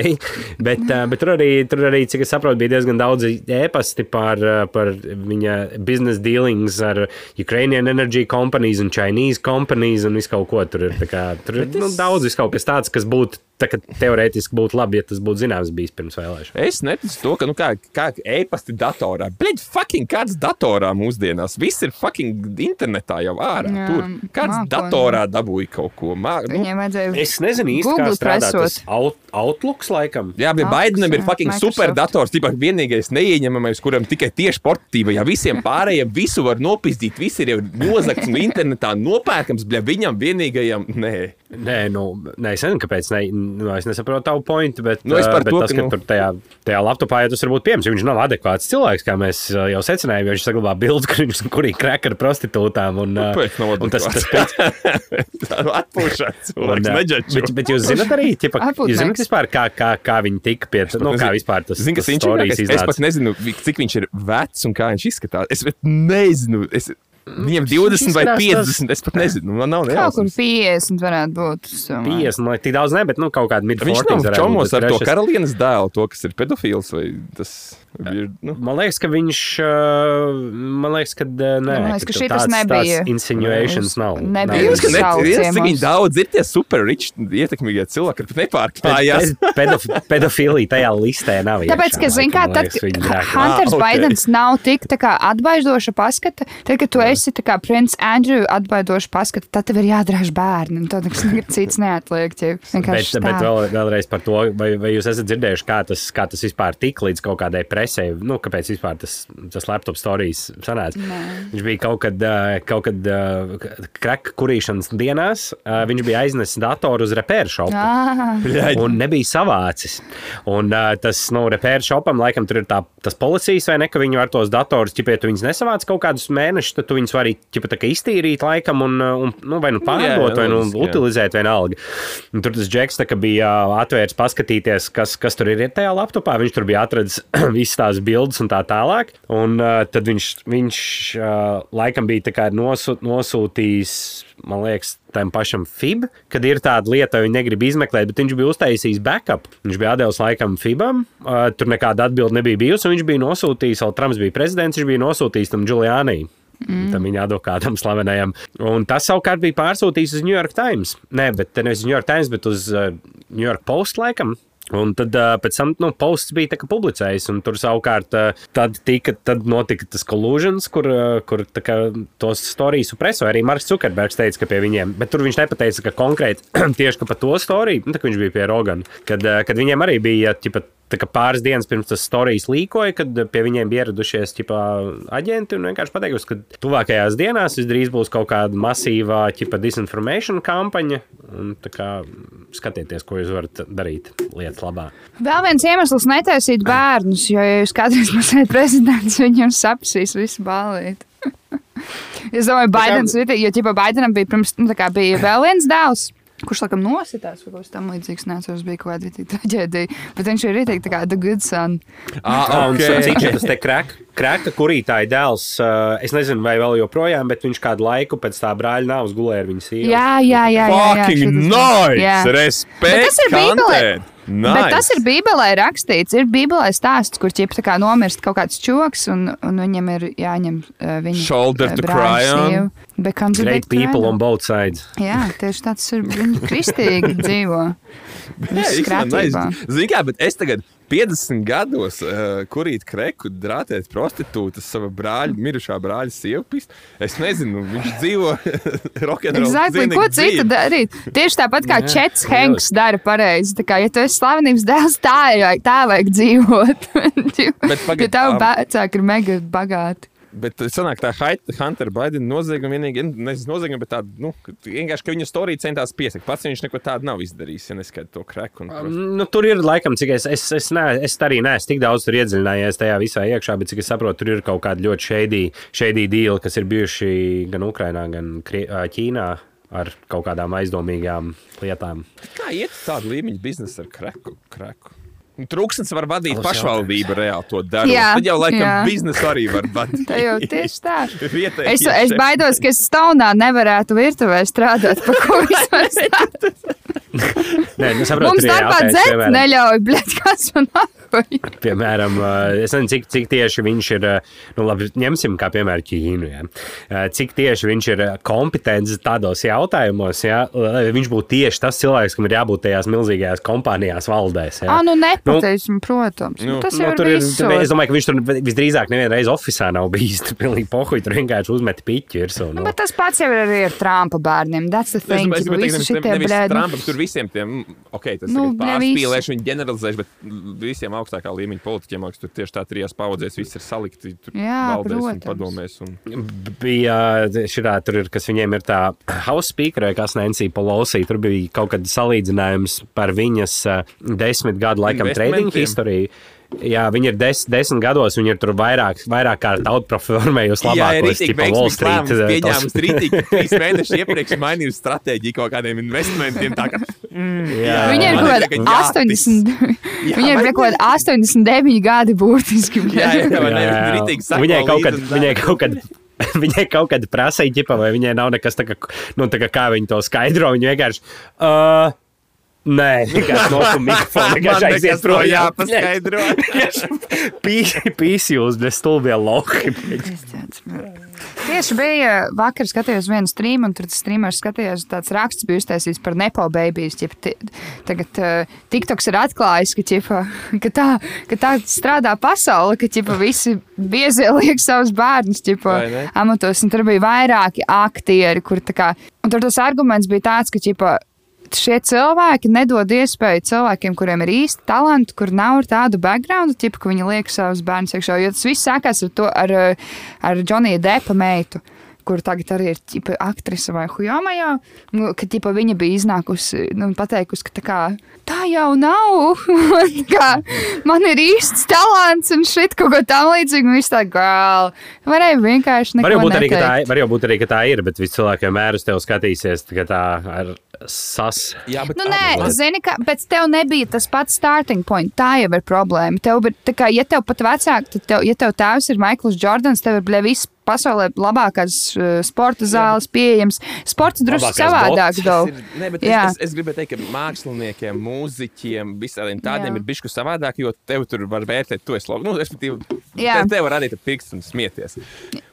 Bet, uh, bet tur, arī, tur arī, cik es saprotu, bija diezgan daudz ēpasti par, uh, par viņa business dealings ar Ukrainian energy companies un Chinese companies un visu kaut ko. Tur ir, tā kā, tur ir nu, daudz visu kaut kas tāds, kas būtu teorētiski būtu labi, ja tas būtu zināms bijis pirms vēlēšanām. Es neticu to, ka, nu, kā, kā e-pasta datorā, bet fucking kāds datorā mūsdienās, viss ir fucking internetā jau ārā. Jā, Tur kāds mākoņi. datorā dabūja kaut ko. Mā, nu, vajadzēja. Es nezinu īsti, kā strādā tas out, Outlooks laikam. Jā, bet Baidenam ir fucking Microsoft. superdators. Tipā vienīgais neieņemamais, kuram tikai tieši portatīva. Ja visiem pārējiem visu var nopizdīt, viss ir jau nozagts un internetā nopērkams, bet viņam vienīgajam nē. Nē, nu, nē, es nezinu, kāpēc. Ne, nu, es nesaprotu tavu pointu, bet, Nu, par bet to, tas, ka, ka nu- tur tajā, tajā laptopā jau tas var būt pieejams. jo Viņš nav adekvāts cilvēks, kā mēs ā, jau secinājām, jo viņš saglabā bildi, kur viņš kur ir kreka ar prostitūtām. Un, ā, Pēc nav un tas, tas adekvāts. Atpūšās. Un, Cilvēks ā, neģačo. bet, bet jūs zināt arī, ķipa, jūs zināt vispār, kā, kā, kā viņi tika pie tā, nu, kā vispār tas, kas tas storijas Es, pat nezinu, cik viņš ir vecs un kā viņš izskatās. Es pat nezinu. Es, viņam 20 vai izskatās 50. Es pat nezinu. Man nav Kaut kur nejausmas. 50 varētu būt. es domāju. 50, man liekas, tik daudz ne, bet nu, kaut kāda Viņš mid-40. nav čomos ar to karalienes dēlu, to, kas ir pedofils vai tas ir. Nu. Man liekas, ka viņš. ā, Man liekas, ka ā, nē, Man liekas, ka tur šitas tāds- nebija. Insinuations nav. Nebija Jūs, ka cik viņi daudz ir tie super rich, ietekmīgie cilvēki, kas nepārklājās. Pedof pedofilija tajā listē nav. Tāpēc, ka, iekšā, zini, kā tad, kad. Hunters Ah, ok. Baidens nav tik tā kā atbaidoša paskata, tad, kad tu esi tā kā Prince Andrew atbaidoša paskata, tad tev ir jādrāž bērni, un tad nekas cits neatliek. Tie Bet, bet vēl, vēlreiz par to, vai, vai jūs esat dzirdējuši, kā tas, kā tas vispār tika līdz kaut kādai presē, nu, kāpēc vispār tas, tas laptop stāstījis. Viņš bija kaut kad, kaut kad kraka kurīšanas dienās, viņš bija aiznesis datoru uz repēru. Ah, un nebija savācis. Un tas, nu, repēra šopam, laikam, tur ir tā, tas policijas vai ne, ka viņi var tos datorus, ja tu viņus nesavāc kaut kādus mēnešus, tad tu viņus vari ķipa, tā iztīrīt laikam un, un nu, vai nu pārdot, jā, vai nu jā. utilizēt vienalga. Un tur tas džeks tā kā bija atvērts paskatīties, kas, kas tur ir tajā laptopā. Viņš tur bija atradzis visas tās bildes un tā tālāk. Un uh, tad viņš, viņš uh, laikam bija kā nosūt, nosūtījis man liekas, tam pašam FIB, kad ir tāda lieta, viņi negrib izmeklēt, bet viņš bija uztaisījis backup. Viņš bija devis laikam FIBam, uh, tur nekāda atbilde nebija bijusi, un viņš bija nosūtījis, vēl Trumps bija prezidents, viņš bija nosūtījis tam Giuliani. Mm. Tam viņa advokātam slavenajam. Un tas savukārt bija pārsūtīts uz New York Times. Nē, bet nevis uz New York Times, bet uz uh, New York Post laikam. Un tad pēc tam nu, posts bija tā publicējis, un tur savukārt tad, tika, tad notika tas collusions, kur, kur kā tos stāstus presoja. Arī Marks Zukerbergs teica, ka pie viņiem, bet tur viņš nepateica, ka konkrēti tieši ka par to storiju, nu, tā kā viņš bija pie Rogana, kad, kad viņiem arī bija ķipa, pāris dienas pirms tas stāstījis līkoja, kad pie viņiem ieradušies ķipa, aģenti un vienkārši pateikuši, ka tuvākajās dienās visdrīz būs kaut kāda masīvā ķipa, disinformation kampaņa. Un, tā kā, skatieties, ko jūs varat darīt lietas labā. Vēl viens iemesls netaisīt bērnus, jo, ja jūs kādreiz būsiet prezidents, viņam sapsīs visu balīti. es domāju, Baidens, jo ķipa Baidenam bija pirms, nu, tā kā bija vēl viens dēls. Kurš laikam nositās, vai kaut kas tamlīdzīgs, neatceros, bija kaut kāda traģēdija. Bet viņš ir rītīgi tā kā The Good Son. Ah, Un ok. cik tas te kraka, kraka kurītāja dēls, uh, es nezinu, vai vēl joprojām, bet viņš kādu laiku pēc tā brāļa nāvas gulēja ar viņu sievu. Jā, jā, jā. jā, jā Fucking nice! Respekt! Tas ir Bībelē. Nice. Bet tas ir Bībelē rakstīts. Ir Bībelē stāsts, kur ķip kā nomirst kaut kāds čoks, un, un viņam ir jāņem uh, viņa Shoulder to cry on. Becomes Great big people cry on both sides. Jā, tieši tāds ir. Viņi kristīgi dzīvo. Viss krātībā. Zini, kā, bet es tagad 50 gados uh, kurīt kreku, drātēt prostitūtas, sava brāļa, mirušā brāļa sievpist. Es nezinu, viņš dzīvo rokenrola Exactly. Ko citu darīt? Tieši tāpat kā Čets Henks dara pareizi. Tā kā, ja tu esi slavenības dēls, tā, ir, tā vajag dzīvot. Bet ja pagaid, tavi vecāki ir mega bagāti. Bet tas sanāk, tā Hunter Biden nozieguma vienīgi, nevis nozieguma, bet tāda, nu, vienkārši, ka viņa storija centās piesakt. Pats viņš neko tādu nav izdarījis, ja neskaidro to kreku. Un, prosti- Nu, tur ir laikam, cik es, es, es, ne, es arī neesmu tik daudz iedziļinājies tajā visā iekšā, bet cik es saprotu, tur ir kaut kādi ļoti šeidī, šeidī dīli, kas ir bijuši gan Ukrainā, gan Ķīnā ar kaut kādām aizdomīgām lietām. Kā iet tāda līmeņa biznesa ar kreku? kreku? Trūksnis var vadīt pašvaldību reāli to darbu. Jā, Tad jau laikam jā. biznesu arī var vadīt. Tā jau tieši tā. Vietējie Es, es baidos, ka es stāvā nevarētu virtuvē strādāt. Pa ko vispār strādāt? Nē, nu, saprotu, Mums darbā dzert neļauj, bļet, kas man nāk. Piemēram, eh, es nezinu, cik, cik tieši viņš ir, eh, nu, labi, ņemsim kā piemēru Ķīnu. Ja. Eh, Cik tieši viņš ir kompetents tādos jautājumos, ja, lai viņš būtu tieši tas cilvēks, kam ir jābūt tajās milzīgajās kompānijās valdēs. Ja. Ah, nu nepateiksim, protams. Nu, tas jau Nu, ir tur ir, es domāju, ka viņš tur visdrīzāk nevienu reizi oficiālā nav bijis. Tur pilnīgi pohuļ, tur vienkārši uzmet piķi virsū. Nu, Nu. bet tas pats jau ir ar Trumpa bērniem. That's the Es thing. domāju, es ka gribēju Visi teikt, šitie nevis blēdi. Trumpam, tur visiem tiem, mm, ok, tas Nu, nu, ir viņi generalizēšu, bet visiem augstākā līmeņa politiķiem, liekas, tur tieši tā trijās paudzēs viss ir salikti, tur Jā, valdēs un protams. padomēs. Un... bija šitā, tur ir, kas viņiem ir tā House Speaker, kas Nancy Pelosi. Tur bija kaut kāds salīdzinājums par viņas uh, desmit gadu laikam trading historiju. Jā, viņi ir des, desmit gados, viņi ir tur vairāk, vairāk kārt outperformējusi labākos, tipa Wall Street. uh, Pieņēmis tos- rītīgi, trīs mēnešus iepriekš mainījusi stratēģiju kaut kādiem investmentiem. Tā kā, Jā, Viņai ir man kaut kāda ka jātis. 80, viņai ir man- kaut kāda 89 gadi būtiski. jā, jā, ne, Jā, jā. rītīgi Un sako Viņai kaut kad, viņai kaut kad, viņai kaut kad prasīja, vai viņai nav nekas tā kā, nu, tā kā, kā viņi to skaidro. Viņa vienkārši. Uh, Nē, vienkārši no tā mikrofona. Man Vienkārši aiziet projām. jāpaskaidro. Pīsi jūs, ne stulbie lohi. Tieši bija vakar skatījos vienu streamu, un tur tas streamers skatījās, tāds raksts bija uztaisīts par nepo babies. Ķip, tagad uh, TikToks ir atklājis, ka, ķipa, ka, tā, ka tā strādā pasaule, ka ķipa, visi biezie liek savus bērnus ne? amatos, un tur bija vairāki aktieri, kur tā kā, un tur tas arguments bija tāds, ka ķipa, šie cilvēki nedod iespēju cilvēkiem, kuriem ir īsti talanti, kur nav tādu background, tipu, ka viņi liek savus bērnus iekšā. Jo tas viss sākās ar, to, ar, ar Džonija Depa meitu. Kur tagad arī ir ķipa, aktrise vai Hujamajā, nu, ka ķipa, viņa bija iznākusi un pateikusi, ka tā, kā, tā jau nav. Kā, man ir īsts talants un šit kaut ko tam līdzīgu. Viņš tā kā varēja vienkārši neko Var būt arī, ka tā, neteikt. var būt arī, ka tā ir, bet visi cilvēki vienmēr uz tevi skatīsies, ka tā ar sas. Jā, bet Nu, nē, mazliet. zini, ka pēc tev nebija tas pats starting point. Tā jau ir problēma. Tev, tā kā, ja tev pat vecāki, tad, tev, ja tev tēvs ir Maikls Jordans, tev ir viss pasaulē labākās uh, sporta zāles pieejams. Sports drusku savādāk. Ir, ne, bet es, es, es gribēju teikt, ka māksliniekiem, mūziķiem, visādiem tādiem Jā. ir bijuši savādāk, jo tev tur var vērtēt, tu esi labi. Nu, respektīvi, tev var radīt pirksts un smieties.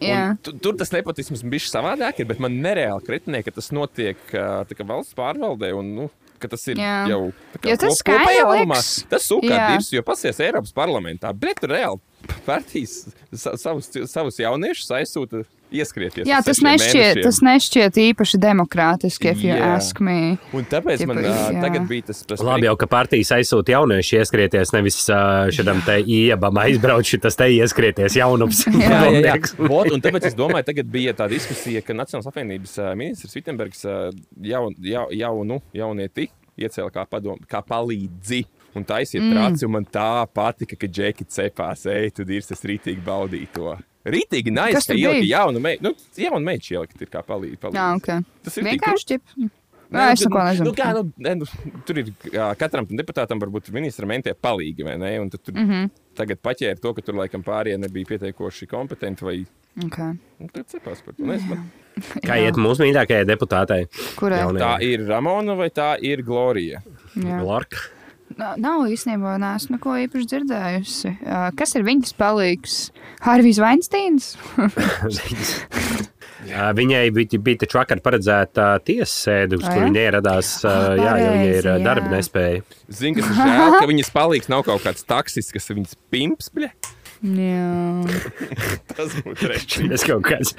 Un tu, tur tas nepotisms bija savādāk, ir, bet man nereāli kritinē, ka tas notiek kā valsts pārvaldē. Un, nu, Tas ir Jā. jau tā kā Jo tas liekas. Tas sūkā dirs, jo pasies Eiropas parlamentā. Bet reāli partijas sa- savus, savus jauniešus aizsūta ieskrieties. Jā, tas nešķiet, tas nešķiet īpaši demokrātiski, if you Jā. ask me. Un tāpēc Tipa, man jā. tagad bija tas tas Labi, jau ka partijas aizsūta jaunieši ieskrieties, nevis uh, šādam te iebam aizbraukt, šitas te ieskrieties jaunums. Jā, jā, jā. Vot, un tāpēc es domāju, tagad bija tā diskusija, ka Nacionālās apvienības ministrs Vitsenbergs ā, jaun, jau, jaunu, jaunieti iecēla kā, padom, kā palīdzi. Un tā aiziet mm. trāci, man tā patika, ka džeki cepās, ej, tu dirzi, es rītīgi baudīju to. Rītīgi Kas nais, tur ka ielika jaunu meitu, nu, jaunu meitu ielikt ir kā palīdzi. palīdzi. Jā, ok. Tas ir Vienkārši ķip. Nē, es nu, neko nezinu. Nu, kā, nu, ne, nu, tur ir katram deputātam, varbūt ministram mentie palīgi, vai ne? Un tad tur mm. -hmm. tagad paķēra to, ka tur laikam pārējie nebija pietiekoši kompetenti vai Okay. nu, tad cepās par to. Nu, Kā iet mūsu mīļākajai deputātei? Kurai? Jaunajai. Tā ir Ramona vai tā ir Glorija? Jā. Lorka. Nav, īstenībā, neesmu neko īpaši dzirdējusi. Uh, kas ir viņas palīgs? Harvijs Weinsteins? Uh, Viņai bija, bija taču vakar paredzēta tiesas sēde, uz kur jā? viņa ieradās. Jā, jo viņa ir darba nespēja. Zinu, kas ir žēl, ka viņas palīgs nav kaut kāds taksis, kas ir viņas pimps, bļa. Jā. Tas būtu reizes. Tas kaut kāds.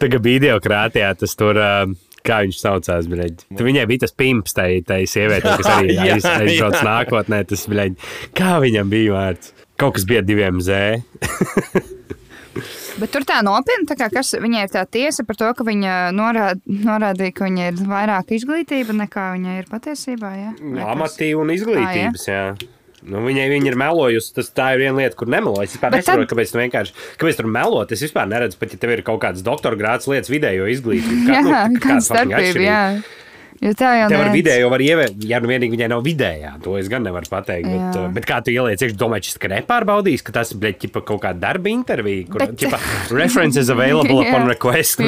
Tagad bija ideokrātijā, tas tur. Uh, Kā viņš saucās, bet viņai bija tas pimps, tai, tai sievietei, kas arī Jā, aiz, aizbrauc jā. nākotnē. Tas, bļaļ, kā viņam bija vārds? Kaut kas bija diviem zē. Bet tur tā nopietni, tā kā kas viņai ir tā tiesa par to, ka viņa norād, norādīja, ka viņai ir vairāk izglītība nekā viņai ir patiesībā. Ja? Amatīva un izglītības. jā. Nu, viņai viņa ir melojusi. Tas tā ir viena lieta, kur nemelojas. Es vispār Bet nesaprotu, tad- kāpēc tu vienkārši kāpēc tur melot. Es vispār neredzu, pat ja tev ir kaut kāds doktora grāds lietas vidējo izglītību. Jā, nu, kāda starpība. Jā. Jo tev jau Tev ar vidējo var ievērot, ja nu vienīgi viņai nav vidējā. To es gan nevaru pateikt. Bet, Jā. uh, bet kā tu ieliec, es domāju, šis ka nepārbaudīs, ka tas ir kaut kāda darba intervija, kur Bet- ķipa, references available upon request.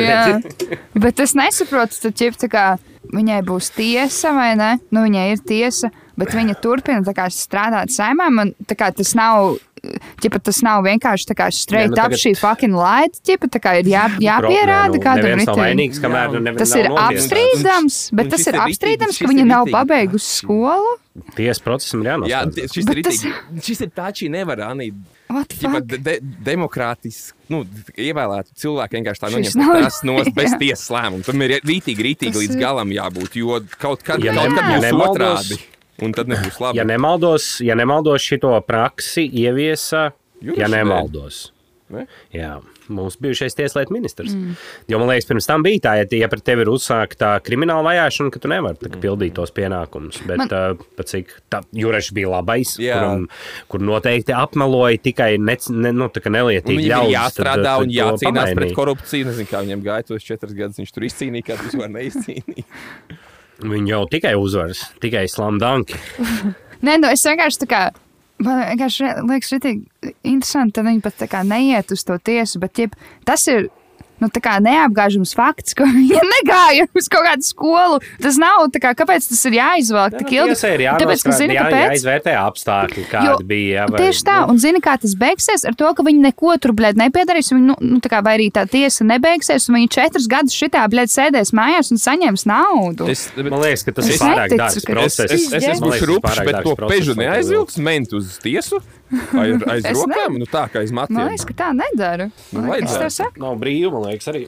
Bet es nesaprotu, tad ķip, tā kā viņai būs tiesa vai ne? Nu, viņai ir tiesa. Bet viņa turpina tā kā, strādāt saimā. Man tā kā tas nav. Ķipa, tas nav vienkārši tā kā straight nu nu, up šī fucking light. Ķipa, tā kā ir jā, jāpierāda, nu, neviens nav ritēji. vainīgs, kamēr nu, Tas ir apstrīdams, bet tas ir ir apstrīdams, ka ir viņa nav pabeigusi skolu. Tiesas procesam ir Jā, jānoslēdz. t- šis ir tas- rītīgi. Šis ir tā, šī nevar anīt. De, de, demokrātiski nu, ievēlētu cilvēku vienkārši tā noņemt nav- tas no bez Jā. tiesas lēmuma. Tam ir rītīgi, rītīgi Tas līdz ir- galam jābūt, jo kaut kad, Ja kaut kad būs nemaldos- otrādi. Un tad nebūs labi. Ja nemaldos, ja nemaldos šito praksi ieviesa, ja Jurašs nemaldos. Ne? Jā, mums bijušais tieslietu ministrs. Mm. Jo man liekas, pirms tam bija tā, ja, ja pret tevi ir uzsākta krimināla vajāšana, ka tu nevari tā, kā pildīt tos pienākumus. Bet, Man- uh, pat cik tā Jureša bija labais, Jā. kuram, kur noteikti apmeloja tikai ne, ne, nu, Un nelietīgi Viņam ir ļaudis, jāstrādā tad, un tad to jācīnās pret korupciju. Nezinu, kā viņam gāja tos četrus gadus. Viņš tur izcīnīja, kā vispār neizcīnīja. Viņi jau tikai uzvaras, tikai slamdanki. Nē, nu es vienkārši tā kā. Man vienkārši liekas, ka interesanti, ka viņi pat neiet uz to tiesu, bet ķip, tas ir. Nu, tā kā neapgāžams fakts, ka viņa negāja uz kaut kādu skolu. Tas nav tā kā, kāpēc tas ir jāizvelk tik ilgi. Tiesai ir Tāpēc, ka zini, jā, kāpēc? jāizvērtē apstākļi, kādi Jo, bija. Jā, vai- Tieši tā, un zini, kā tas beigsies ar to, ka viņi neko tur, blēd, nepiedarīs. Viņi, nu, nu, tā kā, vai arī tā tiesa nebeigsies, un viņi četrus gadus šitā, blēd, sēdēs mājās un saņems naudu. Es, Man liekas, ka tas Es ir pārāk dārgs ka- Es, process. es, es esmu tas pārāk bet to process, pežu neaizvilks ment uz tiesu. Aiz, aiz Es rokām, ne- nu tā kā aiz Man matiem. liekas, ka tā nedara. Nu, Man vajadzētu. tā saka. Nav brīvi, man liekas, arī.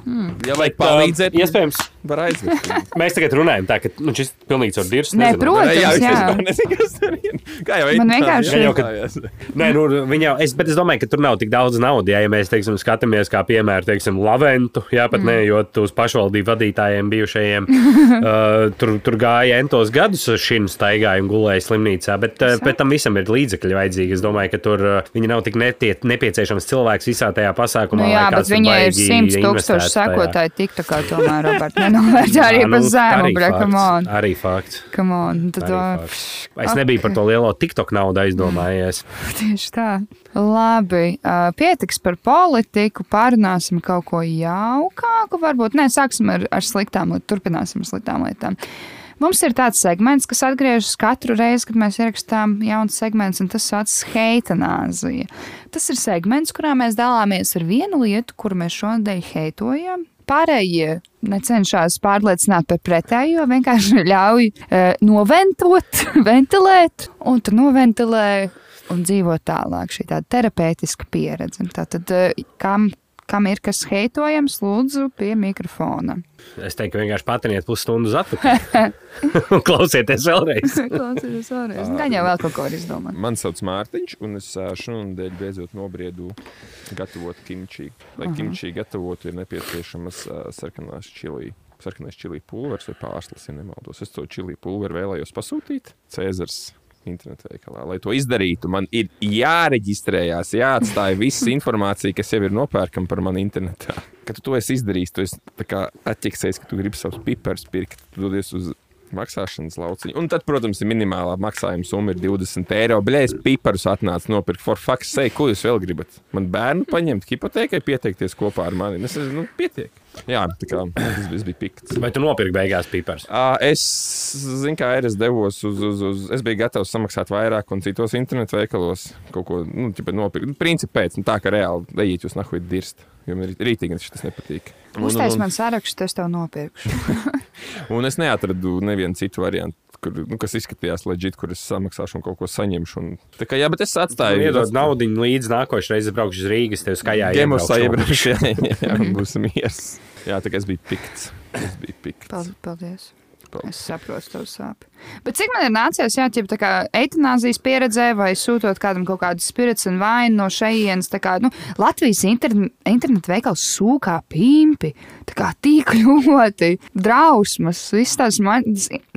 Ja vajag Bet, palīdzēt, Iespējams, var aizvest. mēs tagad runājam tā, ka nu, šis pilnīgi caur dirsu. Nē, protams, Jā, jā. es nezinu, kas tur ir. Kā jau Man vienkārši- jā, Jau, ka- jā. Nē, nu, viņa, es, bet es domāju, ka tur nav tik daudz naudas. Ja, ja mēs teiksim, skatāmies, kā piemēram, teiksim, Laventu, jā, pat mm. neejot uz pašvaldību vadītājiem, bijušajiem, uh, tur, tur gāja entos gadus staigāja un gulēja slimnīcā. Bet, uh, bet tam visam ir līdzekļi vajadzīgi. Es domāju, ka tur uh, viņi nav tik netiet, nepieciešams cilvēks visā tajā pasākumā. Nu, jā, bet viņai ir baigi 100 investētu tūkstoši sekotāji. Tik tā kā tomēr, Robert, nenovērtē arī nu, zēmu, arī bļa, fakts, come on. Arī fakts. Come on. Tad, Arī o, fakts. Es nebiju par to lielo TikTok naudu aizdomājies. Tieši tā. Labi, uh, pietiks par politiku. Pārunāsim kaut ko jaukāku. Varbūt nē, sāksim ar, ar sliktām turpināsim ar sliktām lietām. Mums ir tāds segments, kas atgriežas katru reizi, kad mēs ierakstām jaunu segmentu, un tas saucas heitanāzija. Tas ir segments, kurā mēs dalāmies ar vienu lietu, kuru mēs šodien heitojam. Pārējie necenšas pārliecināt par pretējo, vienkārši ļauj e, noventot, ventilēt, un tu noventilē un dzīvo tālāk. Šī tāda terapeitiska pieredze. Tātad, e, kam, kam ir kas heitojams, lūdzu, pie mikrofona. Es teiktu, vienkārši patiniet pusstundu atpakaļ. Un Klausieties vēlreiz. Klausieties vēlreiz. Gan jau vēl kaut ko var izdomāt. Mani sauc Mārtiņš, un es šonadēļ beidzot nobriedu gatavot kimči. Lai kimči gatavotu, ir nepieciešamas sarkanās čili. Sarkanais čili pulveris vai pārslas, ja nemaldos. Es to čili pulveri vēlējos pasūtīt. Cēzars internetā veikalā. Lai to izdarītu, man ir jāreģistrējās, jāatstāj visa informācija, kas jau ir nopērkama par mani internetā. Kad tu to esi izdarījis, tu esi atķeksējis, ka tu gribi savus piparus pirkt, dodies uz maksāšanas lauciņu. Un tad, protams, ir minimālā maksājuma summa ir 20 eiro. Bļais, piparus atnāca nopirkt. For fuck's sake, ko jūs vēl gribat? Man bērnu paņemt hipotēkai, pieteikties kopā ar mani. Es nu, pietiek. Jā, tā kā tas, tas bija pikts. Vai tu nopirki beigās pipars? Es zinu, kā ir. Es devos uz, uz, uz. Es biju gatavs samaksāt vairāk, un citos internetu veikalos kaut ko nu, ķipa nopirkt. Principā pēc, nu, tā kā reāli lejiet, jūs nahuit dirst. Jo man ir rītīgi, tas nepatīk. Un- Uztais man sarakstu, es tev nopirkšu. Un es neatradu nevienu citu variantu, kur, nu, kas izskatījās leģit, kur es samaksāšu un kaut ko saņemšu. Un, tā kā, jā, bet es atstāju Iedod naudu līdz nākošais reizes braukšu uz Rīgas, tev skaļā Gemosā iebraukšu. jā, jā, un būs miers. Jā, tā kā es biju pikts. Es biju pikts. Paldies. Paldies. Es saprotu, tev sāp. Bet cik man ir nācies, jā, ķip, tā kā eitanāzijas pieredzē, vai sūtot kādam kaut kādu spirits un vainu no šejienes, tā kā, nu, Latvijas interne, internetu veikals sūkā pimpi, tā kā tik ļoti drausmas, visas tās man,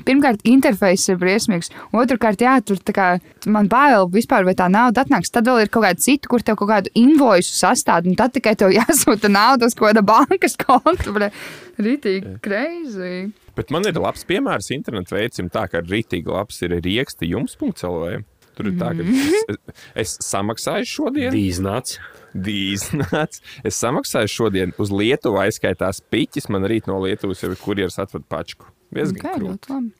pirmkārt, interfejs ir briesmīgs, otrkārt, jā, tur tā kā, man bail vispār, vai tā nauda atnāks, tad vēl ir kaut kāda cita, kur tev kaut kādu invoisu sastāda, un tad tikai tev jāsūta nauda uz kaut kāda bankas konta, ritīgi, crazy. Bet man ir labs piemērs internetu veicim, tā kā rītīgi labs ir rieksti jums.lv. Tur ir tā, ka es, es samaksāju šodien. Dīznāts. Dīznāts. Es samaksāju šodien uz Lietuvu aizskaitās piķis. Man rīt no Lietuvas jau ir kurjeras atved pačku. Diezgan Okay, ļoti labi.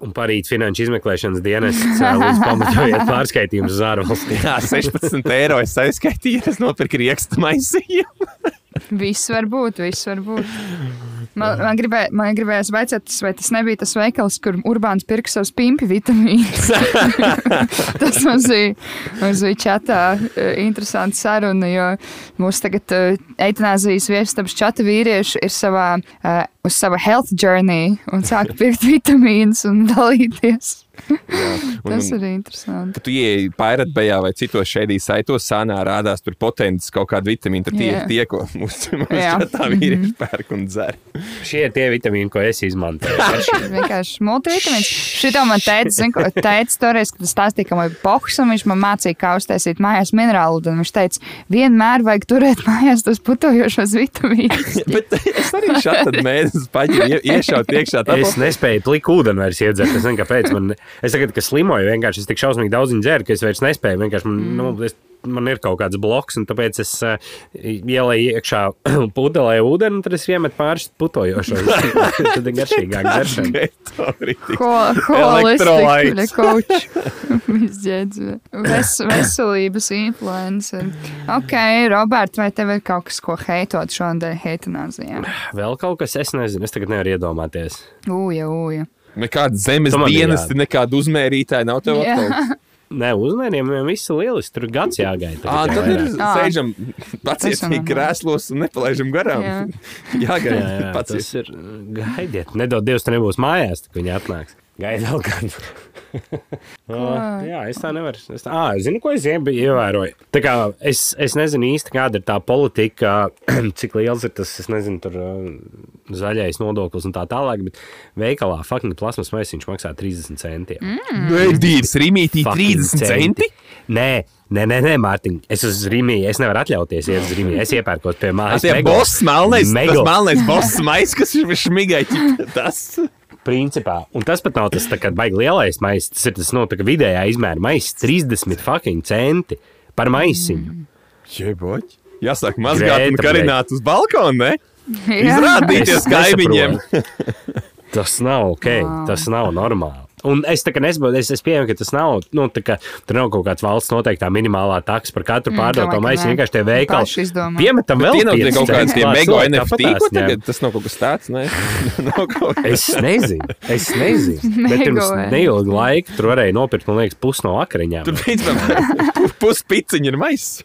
Un parīt finanšu izmeklēšanas dienests lūdzu pamatojiet pārskaitījumus uz ārvalstīm. Jā, 16 eiro es aizskaitīju, es nopirku riekstu maisījumu. Viss var būt, viss var būt. Man, man, gribē, man gribējās vaicāt, vai tas nebija tas veikals, kur Urbāns pirka savus pimpi vitamīnus. tas mums bija, mums bija čatā uh, interesanta saruna, jo mūsu tagad uh, eitanāzijas viesistabas čata vīrieši ir savā, uh, uz sava health journey un sāk pirkt vitamīnus un dalīties. Un, Tas ir interesanti. Kad tu ieeji pairatbejā vai citos šeit saitos, sānā rādās tur potenciāls kaut kāda vitamīna. Tad tie ir tie, ko mūsu Jā. tā vīrieši pērk un dzer. Šie ir tie vitamīni, ko es izmantoju. Vienkārši multivitamīns. Šito man teica, zinu, ko teica toreiz, kad es stāstīju, ka man ir pohs, un viņš man mācīja, kā uztaisīt mājās minerālu. Tad viņš teica, vienmēr vajag turēt mājās tos putojošos vitamīnus. Bet es arī šādu mēnesi paģiru iešaut iekšā. Tā Es nespēju pliku ūdeni vairs iedzert. Es nezinu, kāpēc. Man, es tagad, kad slimoju, vienkārši es tik šausmīgi daudz dzeru, ka es vairs nespēju. Vienkārši man, nu, es, man ir kaut kāds bloks, un tāpēc es uh, ielēju iekšā pudelē ūdeni, un tad es iemetu pāris putojošos. tad ir garšīgāk dzeršana. Ko Elektrolīts. Visģēdz. Ves, veselības influencer. Ok, Robert, vai tev ir kaut kas, ko heitot šodien heitanāzijā? Vēl kaut kas, es nezinu, es tagad nevaru iedomāties. Ūja, ūja. Nekāda zemes biji dienesti, nekāda uzmērītāja nav tev atkal. Nē, jau viss ir lieliski. Tur gads jāgaida. Ā, tagad jau tad ir sēžam pacietīgi krēslos un nepalaidžam garām. Jā. Jāgaida Jā, jā, tas ir. Gaidiet, nedod Dievs, tu nebūs mājās, kad viņi atnāks. Gaida vēl kādu. O, jā, es tā nevaru. Es tā, à, zinu, ko es ie- ievēroju. Tā kā es, es nezinu īsti, kāda ir tā politika, cik liels ir tas, es nezinu, tur uh, zaļais nodoklis un tā tālāk, bet veikalā fucking plasmas maisiņš maksā 30 centiem. Mm. Nē, dīrs, rīmītī 30 centi. Nē, nē, nē, nē Mārtiņ, es uz Rīgā, es nevaru atļauties iet uz Rīgā. Es iepērkos pie mājas. Tas ir boss, melnais, melnais boss mais, kas ir šmigai. Tas. Principā. Un tas pat nav tas baigi lielais maisiņš. Tas ir tas no, kā vidējā izmēra maisiņš. 30 fucking centi par maisiņu. Jeboķi. Jāsāk mazgāt un karināt uz balkonu, ne? Izrādīties Es kaimiņiem. Tas nav ok, tas nav normāli. Un es tā kā nesaprotu, es, es pieņemu, ka tas nav, nu, tā kā tur nav kaut kāds valsts noteiktā minimālā taksa par katru Mm, pārdoto nē. Vienkārši tie Paši veikali piemetam vēl Tie nav tie 5 kaut centus tie Cilvēki NFT, ko tagad? Tas nav kaut kas tāds, ne? Nav kaut kas. Es nezinu, es nezinu. Bet pirms neilga laika tur varēja nopirkt, man liekas, pusi no akriņām. Tur principā puspiciņa ir maiss.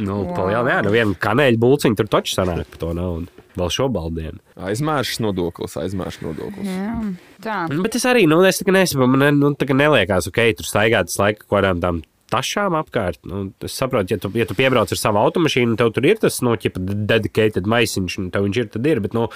Nu, wow. jā, jā, nu viena kaneļa bulciņa tur taču sanāk par to naudu. Vēl šo baldienu. Aizmēršs nodoklis, aizmēršs nodoklis. Jā. Tā. Nu, Bet es arī, nu, es tā nesaprotu, man nu, tā kā neliekās, ok, tur staigāt tas laika kaut kādām tām tašām apkārt. Nu, es saprotu, ja tu, ja tu piebrauc ar savu automašīnu, tev tur ir tas, nu, dedicated maisiņš, un tev viņš ir, tad ir. Bet, nu,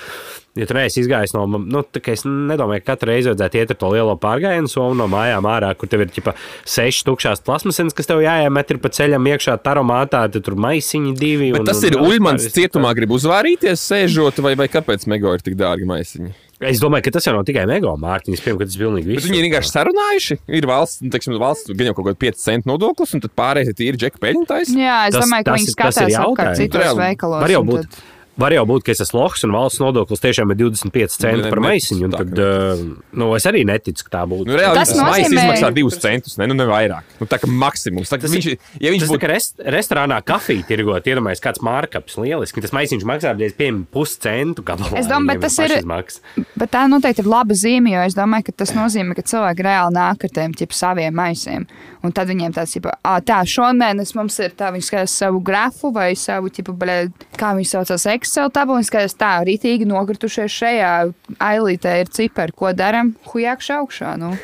ja tu neesi izgājis no, nu, tā kā es nedomāju, ka katru reizi vajadzētu iet ar to lielo pārgājienu somu no mājām ārā, kur tev ir, ķipa, sešas tukšās plasmasens, kas tev jāiemet ir pa ceļam iekšā taromātā, tad tur maisiņi divi. Bet un, tas un, ir un Uļmans cietumā, grib uzvārīties, sēžot, vai, vai kāpēc Mego ir tik dārgi maisiņi? Es domāju, ka tas jau nav tikai mega mārciņas, ka tas ir pilnīgi Bet viss. viņi vienkārši sarunājuši. Ir valsts, nu, teiksim, valsts gan jau kaut kāda 5 centu nodoklis, un tad pārējais ir tīri džeka peļņu taisa. Jā, es Tas- domāju, ka tas viņi skatās apkārt citos veikalos. Var jau būt. tad- Var jau būt, ka es esmu loks un valsts nodoklis tiešām ir 25 centi Ne, par maisiņu. Tad, uh, nu, es arī neticu, ka tā būtu. Nu, reāli Tas nozīmē- izmaksā 2 centus, ne, nu, ne vairāk. Nu, tā kā maksimums. Tā, kā Tas viņš, ja viņš Tas būtu rest, restorānā kafiju tirgot, iedomājieties, kāds mārkaps lieliski. Tas maisiņš maksā piemēram puscentu. gabalā, Es domāju, bet tas ir- pašizmaksas. Bet tā noteikti ir laba zīme, jo es domāju, ka tas nozīmē, ka cilvēki reāli nāk ar tiem ķip, saviem maisiem. Un tad viņiem tāds ir, tā, šomēnes mums ir tā, viņi skatās savu grafu vai savu, ķipa, kā viņi saucās, Excel tabulu. Viņi skatās tā, rītīgi nokritušies šajā ailītē ir cipari, ko daram, hujakšā augšā. Nu.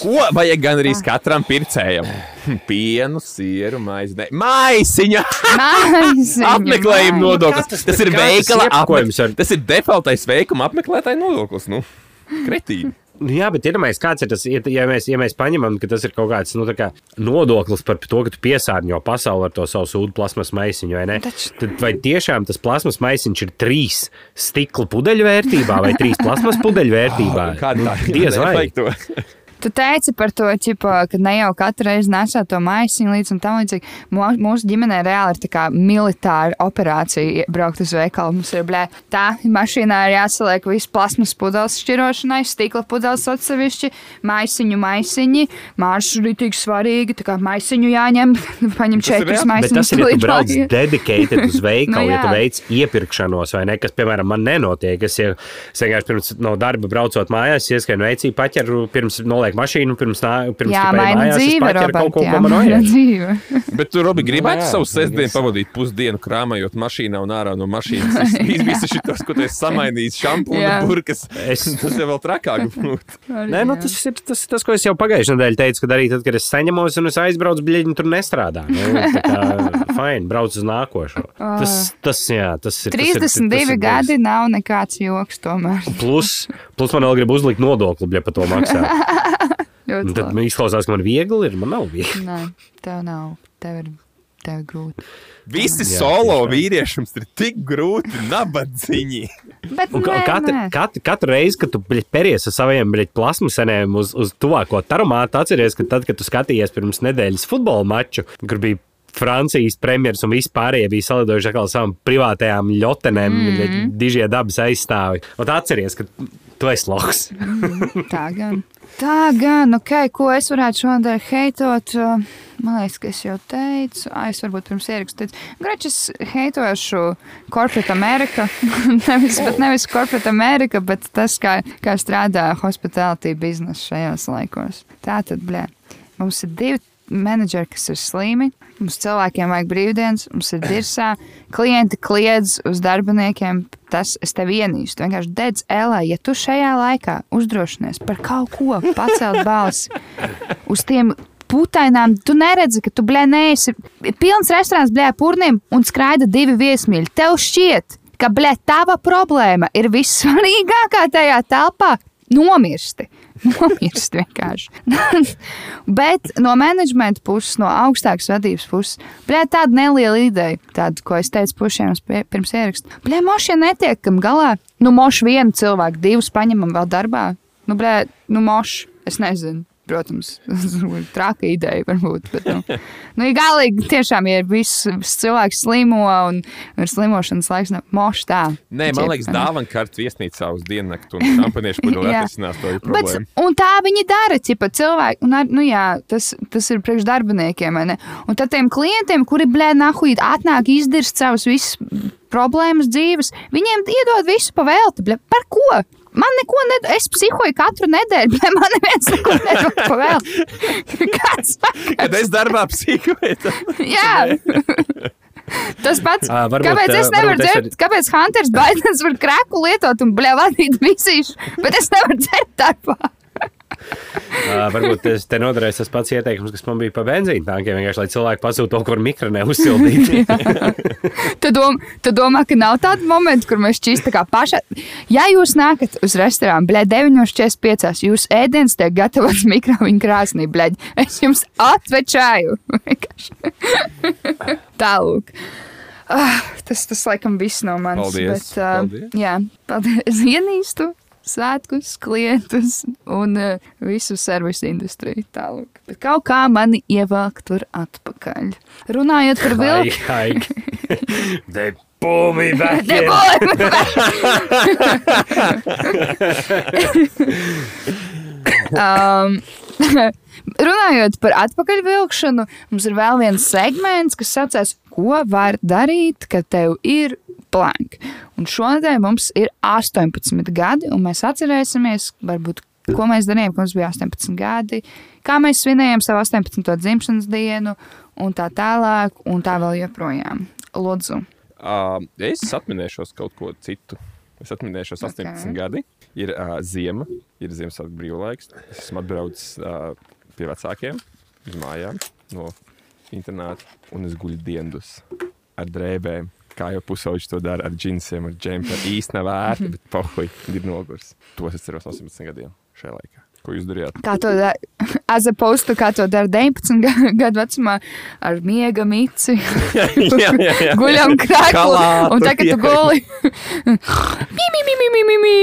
Ko vajag gan arī katram pircējam? Pienu, sieru, maizi. Maisiņa! Maisiņi, Apmeklējuma nodoklis. tas- Tas ir veikala apmeklējums. Tas ir defaultais veikuma apmeklētāja nodoklis. Nu, kretīni. Nu, jā, bet iedomājieties, kāds ir tas, ja mēs, ja mēs paņemam, ka tas ir kaut kāds nu, tā kā nodoklis par to, ka tu piesārņo pasauli ar to savu sūdu plasmas maisiņu, vai ne? Taču- Tad vai tiešām tas plasmas maisiņš ir trīs stikla pudeļu vērtībā vai trīs plasmas pudeļu vērtībā? Kāda Nu, tā Diez vai. Tu teici par to, ķipa, ka ne jau katru reizi nesā to maisiņu līdzi un tam līdzīgi. Mūsu ģimenē reāli ir tā kā militāra operācija braukt uz veikalu. Mums ir blē, tā mašīnā ir jāsaliek viss plasmas pudeles šķirošanai, stikla pudeles atsevišķi, maisiņu maisiņi, māršu rītīgi svarīgi, tā kā maisiņu jāņem, paņem četrus maisiņus. tas ir, ja tu brauc dedicated uz veikalu, Nu ja tu jā. veic iepirkšanos vai ne, kas, piemēram, man nenotiek. Es, ja, es vienkārši pirms no darba braucot mājās, ieskaņu veicīju paķeru, pirms noliek mašīnu, pirms, nā, pirms Jā, maina dzīve, paķeru kaut ko, Robert, jā, maina dzīve. Bet tu, Robi, gribētu savu sestdienu es- pavadīt pusdienu krāmējot mašīnā un ārā no mašīnas. Visi šitos, ko tu esi samainījis, šampūnu, Jā. burkas. Es- Tas jau vēl trakāk būtu. Nē, nu, tas ir tas, tas, ko es jau pagājušajā nedēļā teicu, kad arī tad, kad es saņemos un es aizbraucu, bļaigi, tur nestrādā. Nu, tā kā, fine, brauc uz nākošo. Tas, tas, jā, tas ir. tas ir- tas 32 ir gadi nav nekāds joks tomēr. Plus, plus man vēl grib uzlikt nodokli, ja par to maksā. Ļoti Tad labi. man izklausās, ka man viegli ir, man nav viegli. Nē, tev nav. Tev ir, tev grūti. Visi Jā, solo tieši tā. vīrieši mums ir tik grūti, nabadzīgi. Katru, nē. katru, katru reizi, kad tu peries ar saviem plasmasenēm uz, uz tuvāko tarumātu, atceries, ka tad, kad tu skatījies pirms nedēļas futbola maču, kur bija Francijas premjeras un vispārējie bija salidojuši atkal savām privātajām ļotenēm, mm. -hmm. dižie dabas aizstāvi. Un atceries, ka tu esi loks. Tā gan. Tā gan, ok, ko es varētu šodien heitot. Man liekas, ka es jau teicu, ah, es varbūt pirms ierakstu teicu, Gračs heitošu Corporate America. nevis, bet nevis Corporate America, bet tas, kā, kā strādā hospitality biznesa šajos laikos. Tā tad, blē, mums ir divi menedžeri, kas ir slimi. Mums cilvēkiem vajag brīvdienas, mums ir dirsā. Klienti kliedz uz darbiniekiem. Tas es tevi ienīstu. Vienkārši dedz ēlā, ja tu šajā laikā uzdrošinies par kaut ko pacelt balsi uz tiem. Putainām, tu neredzi, ka tu blē, neesi pilns restorāns, blē, purniem un skraida divi viesmīļi. Tev šķiet, ka blē, tava problēma ir vissvarīgākā tajā telpā. Nomirsti. Nomirsti vienkārši. Bet no menedžmenta puses, no augstākas vadības puses, blē, tāda neliela ideja, tāda, ko es teicu pušiem pirms ieraksta. Blē, mošie netiekam galā. Nu, moši vienu cilvēku, divus paņemam vēl darbā. Nu, blē, nu, moši, es nezinu. Protams, traka ideja varbūt. Bet, nu, nu, ja galīgi tiešām ja ir viss cilvēks slimo un ir slimošanas laiks. Nu, moši tā. Nē, man liekas, dāvana kartes viesnīcā uz diennakti un šampaniešu Jā. atrisinās to Bet, problēmu. un tā viņi dara, ja cilvēki, un ar, nu jā, tas, tas ir priekš darbiniekiem, vai ne? Un tad tiem klientiem, kuri blēdi nahuīt, atnāk izdirst savus visus problēmas dzīves, viņiem iedod visu pa velti, blē, par ko? Man neko nedod, es psihoju katru nedēļu, bet man neviens neko nedod velti. Kāds sakars? Kad es darbā psihoju, Jā. Tas pats, Ā, varbūt, kāpēc es nevaru varbūt es dzert, kāpēc Hunters Baidens var krēku lietot un bļā vadīt visīšu, bet es nevaru dzert darbā. Uh, varbūt tas te noderēs tas pats ieteikums, kas man bija par benzīna tankiem. Vienkārši, lai cilvēki pasūta to, kur mikronē uzsildīt. Tu, dom, tu domā, ka nav tāda momenta, kur mēs šķīstam kā pašā. Ja jūs nākat uz restorānu, bļaigi, 9,45, jūs ēdienas tiek gatavots mikroviņu krāsnī, bļaigi, es jums atvečāju. Tālūk. Ah, tas, tas laikam viss no manis. Paldies, Bet, uh, paldies. Jā, paldies. Es ienīstu svētkus, klientus un uh, visu servisu industriju. Tālūk. Bet kaut kā mani ievelk tur atpakaļ. Runājot par vilku. Hai, hai. They pull me back in. um, runājot par atpakaļvilkšanu, mums ir vēl viens segments, kas saucās, ko var darīt, kad tev ir blank. Un šonadēļ mums ir 18 gadi, un mēs atcerēsimies, varbūt, ko mēs darījām, kad mums bija 18 gadi, kā mēs svinējām savu 18. dzimšanas dienu, un tā tālāk, un tā vēl joprojām. Lūdzu, Uh, es atminēšos kaut ko citu. Es atminēšos 18 Ok. okay. gadi. Ir uh, ziema, ir Ziemassvētku brīvlaiks. Es esmu atbraucis uh, pie vecākiem, uz mājām no internāta, un es guļu dienas ar drēbēm. Kā jau pusauģis to dara ar džinsiem, ar džempiem. Īsti nav vērti, bet pohuļ, ir nogurs. To es atceros 18 gadiem šajā laikā. Ko jūs darījāt? Kā to to kā to dara 19 ga- gadu vecumā ar miega mici. jā, jā, jā. Guļam krāklā. Un tagad tu guli. Mi, mi, mi, mi, mi, mi, mi.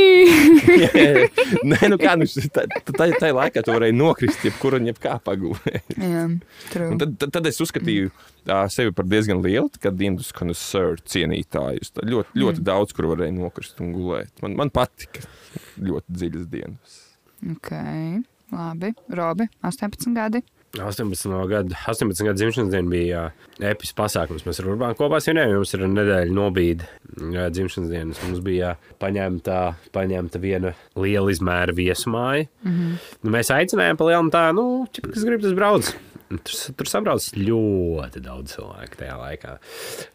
Nē, nu kā, nu, tā, tā, tā laikā tu varēji nokrist, jebkur un jebkā pagulēt. Jā, Tad, tad, tad es uzskatīju uh, sevi par diezgan lielu indus koncertu cienītāju. Tā Ļoti, ļoti mm. daudz, kur varēja nokrist un gulēt. Man, man patika ļoti dziļas dienas. Ok, labi. Robi, 18 gadi. 18 gadu, 18 gadu dzimšanas diena bija uh, episks pasākums. Mēs ar Urbānu kopā svinējām. Mums ir nedēļa nobīde uh, dzimšanas dienas. Mums bija paņemta, paņemta viena liela izmēra viesmāja. Mm -hmm. nu, mēs aicinājām pa lielam tā, nu, ķip, kas grib, tas brauc. Tur, tur sabrauc ļoti daudz cilvēku tajā laikā.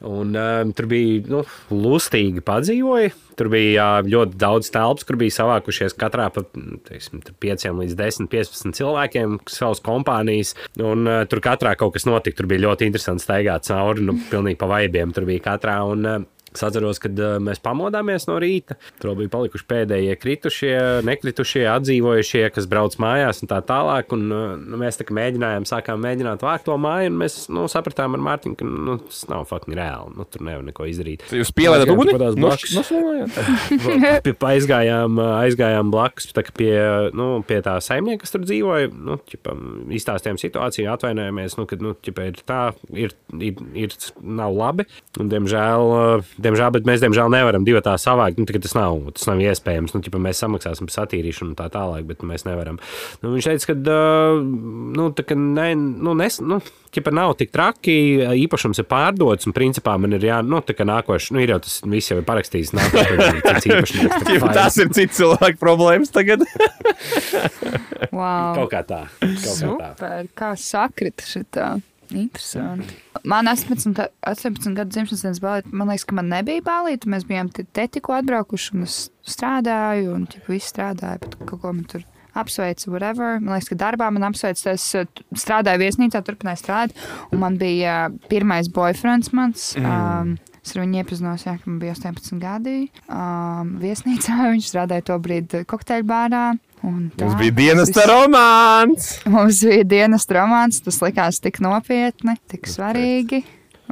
Un, um, tur bija nu, lustīgi padzīvoja. Tur bija uh, ļoti daudz telpas, kur bija savākušies katrā pa teiksim, 5 līdz 10, 15 cilvēkiem, savas kompānijas. Un, uh, tur katrā kaut kas notika. Tur bija ļoti interesanti staigāt cauri, nu, pilnīgi pa vaibiem. Tur bija katrā. Un, uh, Es atceros, kad uh, mēs pamodāmies no rīta. Tur bija palikuši pēdējie kritušie, nekritušie, atdzīvojušie, kas brauc mājās un tā tālāk. Un, uh, nu, mēs tā mēģinājām, sākām mēģināt vākt to māju, un mēs nu, sapratām ar Mārtiņu, ka nu, tas nav fucking reāli. Nu, tur nevar neko izdarīt. Jūs pielietojat Aizgājām uguni? tāpatās No- blakus. noslēmojāt? Pie- aizgājām, aizgājām blakus tā pie, nu, pie tā saimnieka, kas tur dzīvoja. Nu, ķipa, izstāstījām situāciju, atvainojāmies, nu, ka nu, ķipa, ir tā, ir, ir, ir, nav labi. Un, diemžēl, diemžēl, bet mēs diemžēl nevaram divu tā savākt. Nu, tas, nav, tas nav iespējams. Nu, ķipa, mēs samaksāsim par satīrīšanu un tā tālāk, bet mēs nevaram. Nu, viņš teica, ka nu, tā kā ne, nu, nes, nu, ķipa, nav tik traki, īpašums ir pārdots. Un principā man ir jā, nu, nākošais, nu, ir jau tas viss jau ir parakstījis. Nākošais. Tas ir cits cilvēku problēmas tagad. Wow. Kaut kā tā. Kaut kā tā. Super, kā sakrita šitā. Interesanti. Man 18, ta- 18 gadu dzimšanas dienas balīti, man liekas, ka man nebija balīti. Mēs bijām te te tikko atbraukuši, un es strādāju, un ķip, viss strādāja, bet kaut ko man tur apsveicu, whatever. Man liekas, ka darbā man apsveicu, es t- strādāju viesnīcā, turpināju strādāt, un man bija uh, pirmais boyfriends mans. Um, Es ar viņu iepazinos, jā, kad man bija 18 gadi. Um, viesnīcā viņš strādāja to brīdi kokteļu bārā. un Mums bija dienas viss- romāns. Mums bija dienas romāns, tas likās tik nopietni, tik svarīgi.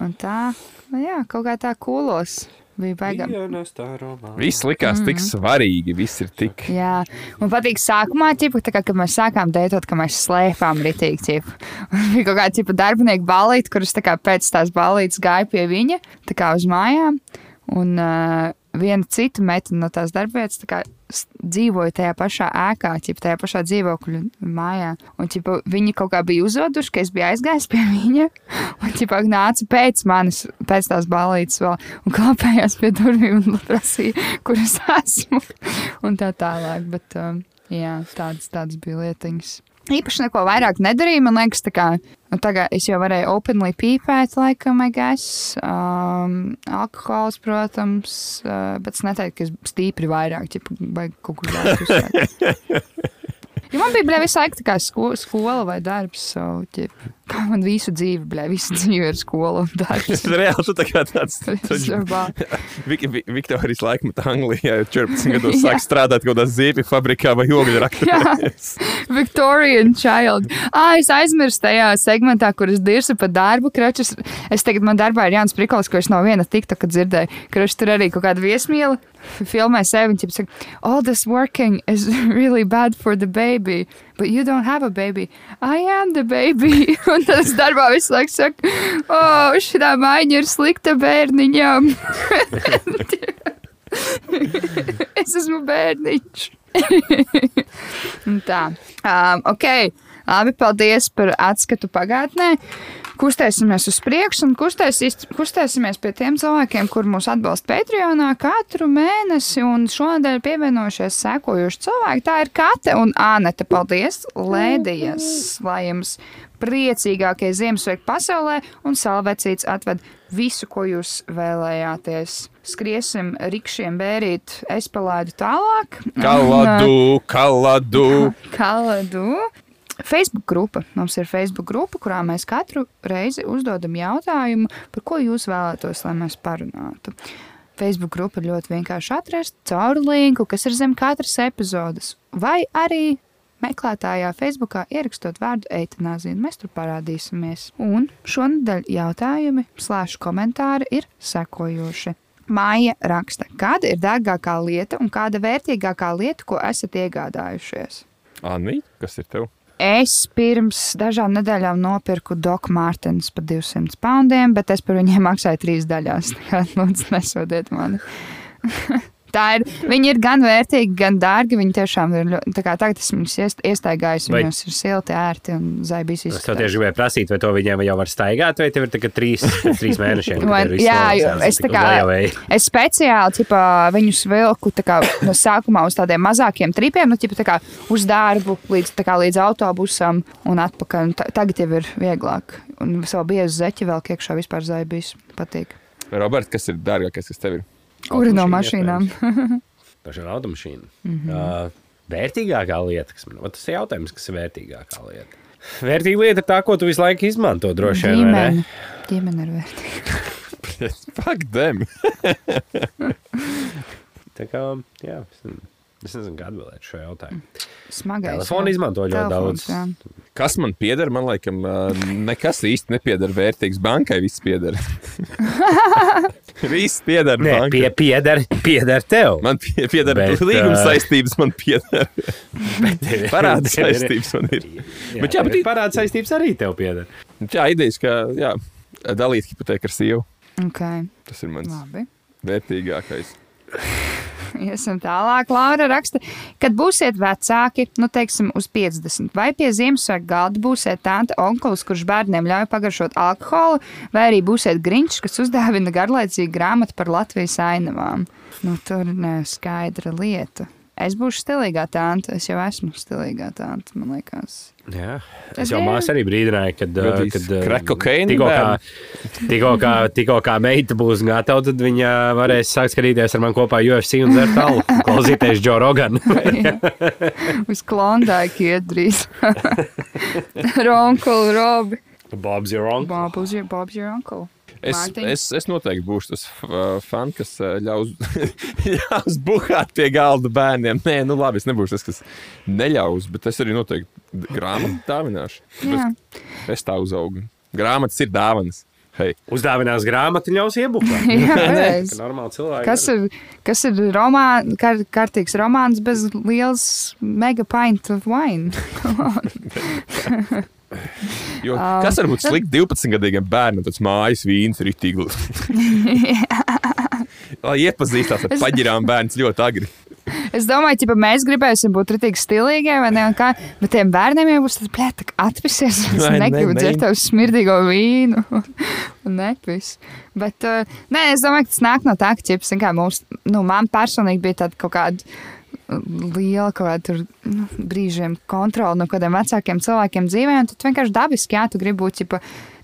Un tā, nu jā, kaut kā tā kūlos. Viss likās tik svarīgi, viss ir tik. Jā, man patīk sākumā, ķipa, tā kā, kad mēs sākām dētot, ka mēs slēpām. Un bija kaut kāda, ķipa, darbinieku balīti, kuras tā kā pēc tās balītes gāja pie viņa, tā kā uz mājām. Un uh, viena cita meitene no tās darbvietas tā dzīvoja tajā pašā ēkā, ķip, tajā pašā dzīvokļu mājā. Un ķipa, viņi kaut kā bija uzveduši, ka es biju aizgājis pie viņa. Un ķipa, nāca pēc manis, pēc tās balītes vēl, un klapējās pie durvīm un prasīja, kur es esmu. un tā tālāk. Bet, um, jā, tādas, tādas bija lietiņas. Īpaši neko vairāk nedarīju. Man liekas, tā kā nu, tagad es jau varēju openly pīpēt, laikam, guess. Um, alkohols, protams, uh, bet es neteiktu, ka es stīpri vairāk, ja vai kaut kur vairāk. Jo man bija bļā, visu laiku skola vai darbs. So, ķip, kā man visu dzīvi, bļā, visu dzīvi ir skola un darbs. Tas reāli tu tā kā tāds ir Viktorijas laikmetā Anglijā 14 gados sāk strādāt kaut kādā zīmju fabrikā vai ogļu raktā. Victorian Child. Ah, es aizmirsu tajā segmentā, kur es dirsu par darbu. Kračus. Es tagad man darbā ir Jānis Prikols, ko es no viena tikta, kad dzirdēju. Kračus tur arī kaut kāda viesmīla. Filmē sevi, viņš saka, all this working is really bad for the baby, but you don't have a baby. I am the baby. un tas darbā visu laiku saka, oh, šī maiņa ir slikta bērniņam. es esmu bērniņš. Tā. Um, ok, labi, paldies par atskatu pagātnē. Kustēsimies uz priekšu un kustēsīs, kustēsimies pie tiem cilvēkiem, kur mūs atbalsta Patreonā katru mēnesi. Un šonadēļ pievienojušies sekojuši cilvēki. Tā ir Kate un Anete. Paldies, Lēdijas! Lai jums priecīgākie Ziemassvētki pasaulē un salvecīts atved visu, ko jūs vēlējāties. Skriesim rikšiem bērīt, es palaidu tālāk. Kaladu, kaladu. Kaladu. Facebook grupa. Mums ir Facebook grupa, kurā mēs katru reizi uzdodam jautājumu, par ko jūs vēlētos, lai mēs parunātu. Facebook grupa ir ļoti vienkārši atrast caur linku, kas ir zem katras epizodes, vai arī meklētājā Facebookā ierakstot vārdu eitanāzija, un mēs tur parādīsimies. Un šonadēļ jautājumi, slēdz komentāri ir sekojoši. Māja raksta, kāda ir dārgākā lieta un kāda vērtīgākā lieta, ko esat iegādājušies? Anī, kas ir tev? Es pirms dažām nedēļām nopirku Doku Mārtiņus par 200 poundiem, bet es par viņiem maksāju trīs daļās. Lūdzu nesodiet mani. Tā ir, viņi ir gan vērtīgi, gan dārgi. Viņi tiešām ir ļoti. tā kā Tagad esmu viņus iest- iestaigājis, Vai- viņos ir silti, ērti un zaibīs Es tev tieši gribēju prasīt, vai to viņiem jau var staigāt, vai tev ir tikai trīs, trīs mēnešiem. kad Vai- ir viss jā, jo es tā kā-. Es speciāli ķipa, viņus vilku tā kā, no sākumā uz tādiem mazākiem tripiem, nu, ķipa, tā kā, uz darbu, līdz, tā kā, līdz autobusam un atpakaļ. Un ta- tagad jau ir vieglāk. Un savu biezu zeķi vēl iekšā vispār zaibīs. Patīk. Robert, kas ir dārgākais, kas tev ir? Kura no mašīnām? Pašā automašīna. Mm. -hmm. uh, vērtīgākā lieta, kas man ir, tas ir jautājums, kas ir vērtīgākā lieta. Vērtīga lieta ir tā, ko tu visu laiku izmanto, droši vien. vai ne? Ģimene. Ģimene ir vērtīga. Fuck them! Tā kā, jā, es, nezinu- kā atbildēt šo jautājumu. Smagais. Telefonu izmanto ļoti Telefons, daudz. jā. Kas man pieder? Man liekas, nekas īsti nepieder vērtīgs. Bankai viss pieder. viss pieder Nē, bankai. pie, pieder, pieder tev. Man pie, pieder Bet, līguma saistības, man pieder parāda saistības. Man ir. Jā, Bet jā, bet parāda saistības arī tev pieder. Jā, idejas, ka jā, dalīt hipotēku ar sievu. Okay. Tas ir mans Labi. vērtīgākais. Iesim tālāk, Laura raksta, kad būsiet vecāki, nu, teiksim, uz 50, vai pie Ziemassvētku galda būsiet tante, onkulis, kurš bērniem ļauj pagaršot alkoholu, vai arī būsiet grinčs, kas uzdāvina garlaicīgu grāmatu par Latvijas ainavām. Nu, tur ir skaidra lieta. Es būšu stilīgā tante, es jau esmu stilīgā tante, man liekas. Jā, es jau jā. māsu arī brīdināju, kad, tikko kā, tikko, kā, tikko kā meita būs gatava, tad viņa varēs sākt skatīties ar mani kopā UFC un dzert alu, un klausīties Joe Rogan. Uz klondaiku iet drīz. Ronkulu, Robi. Bob's your uncle. Bob's your, Bob's your uncle. Es, Mārtiņ? es, es noteikti būšu tas fans, kas ļaus, ļaus buhāt pie galda bērniem. Nē, nu labi, es nebūšu tas, kas neļaus, bet es arī noteikti grāmatu dāvināšu. Jā. Es tā uzaugu. Grāmatas ir dāvanas. Hei, Uzdāvinās grāmatu ļaus iebukāt. Jā. Normāli cilvēki. Kas ir, kas ir romān, kar, kārtīgs romāns bez liels mega pint of wine? jo, kas var būt slikti 12-gadīgam bērnam, tas mājas vīns ir itīgi. Lai iepazīstās ar paģirām bērns ļoti agri. Es domāju, ka mēs gribēsim būt rītīgi stilīgi, vai ne? Kā, bet tiem bērniem jau būs tas plēta, ka atpisies. Es ne, negribu ne. dzert tavu smirdīgo vīnu. Un nepis. Bet, uh, nē, es domāju, ka tas nāk no tā, ka zin kā, mums, nu, man personīgi bija tāda kaut kāda liela kaut kāda tur, nu, brīžiem kontrola no kādiem vecākiem cilvēkiem dzīvē, un tad vienkārši dabiski, jā, tu gribi būt, ķipa,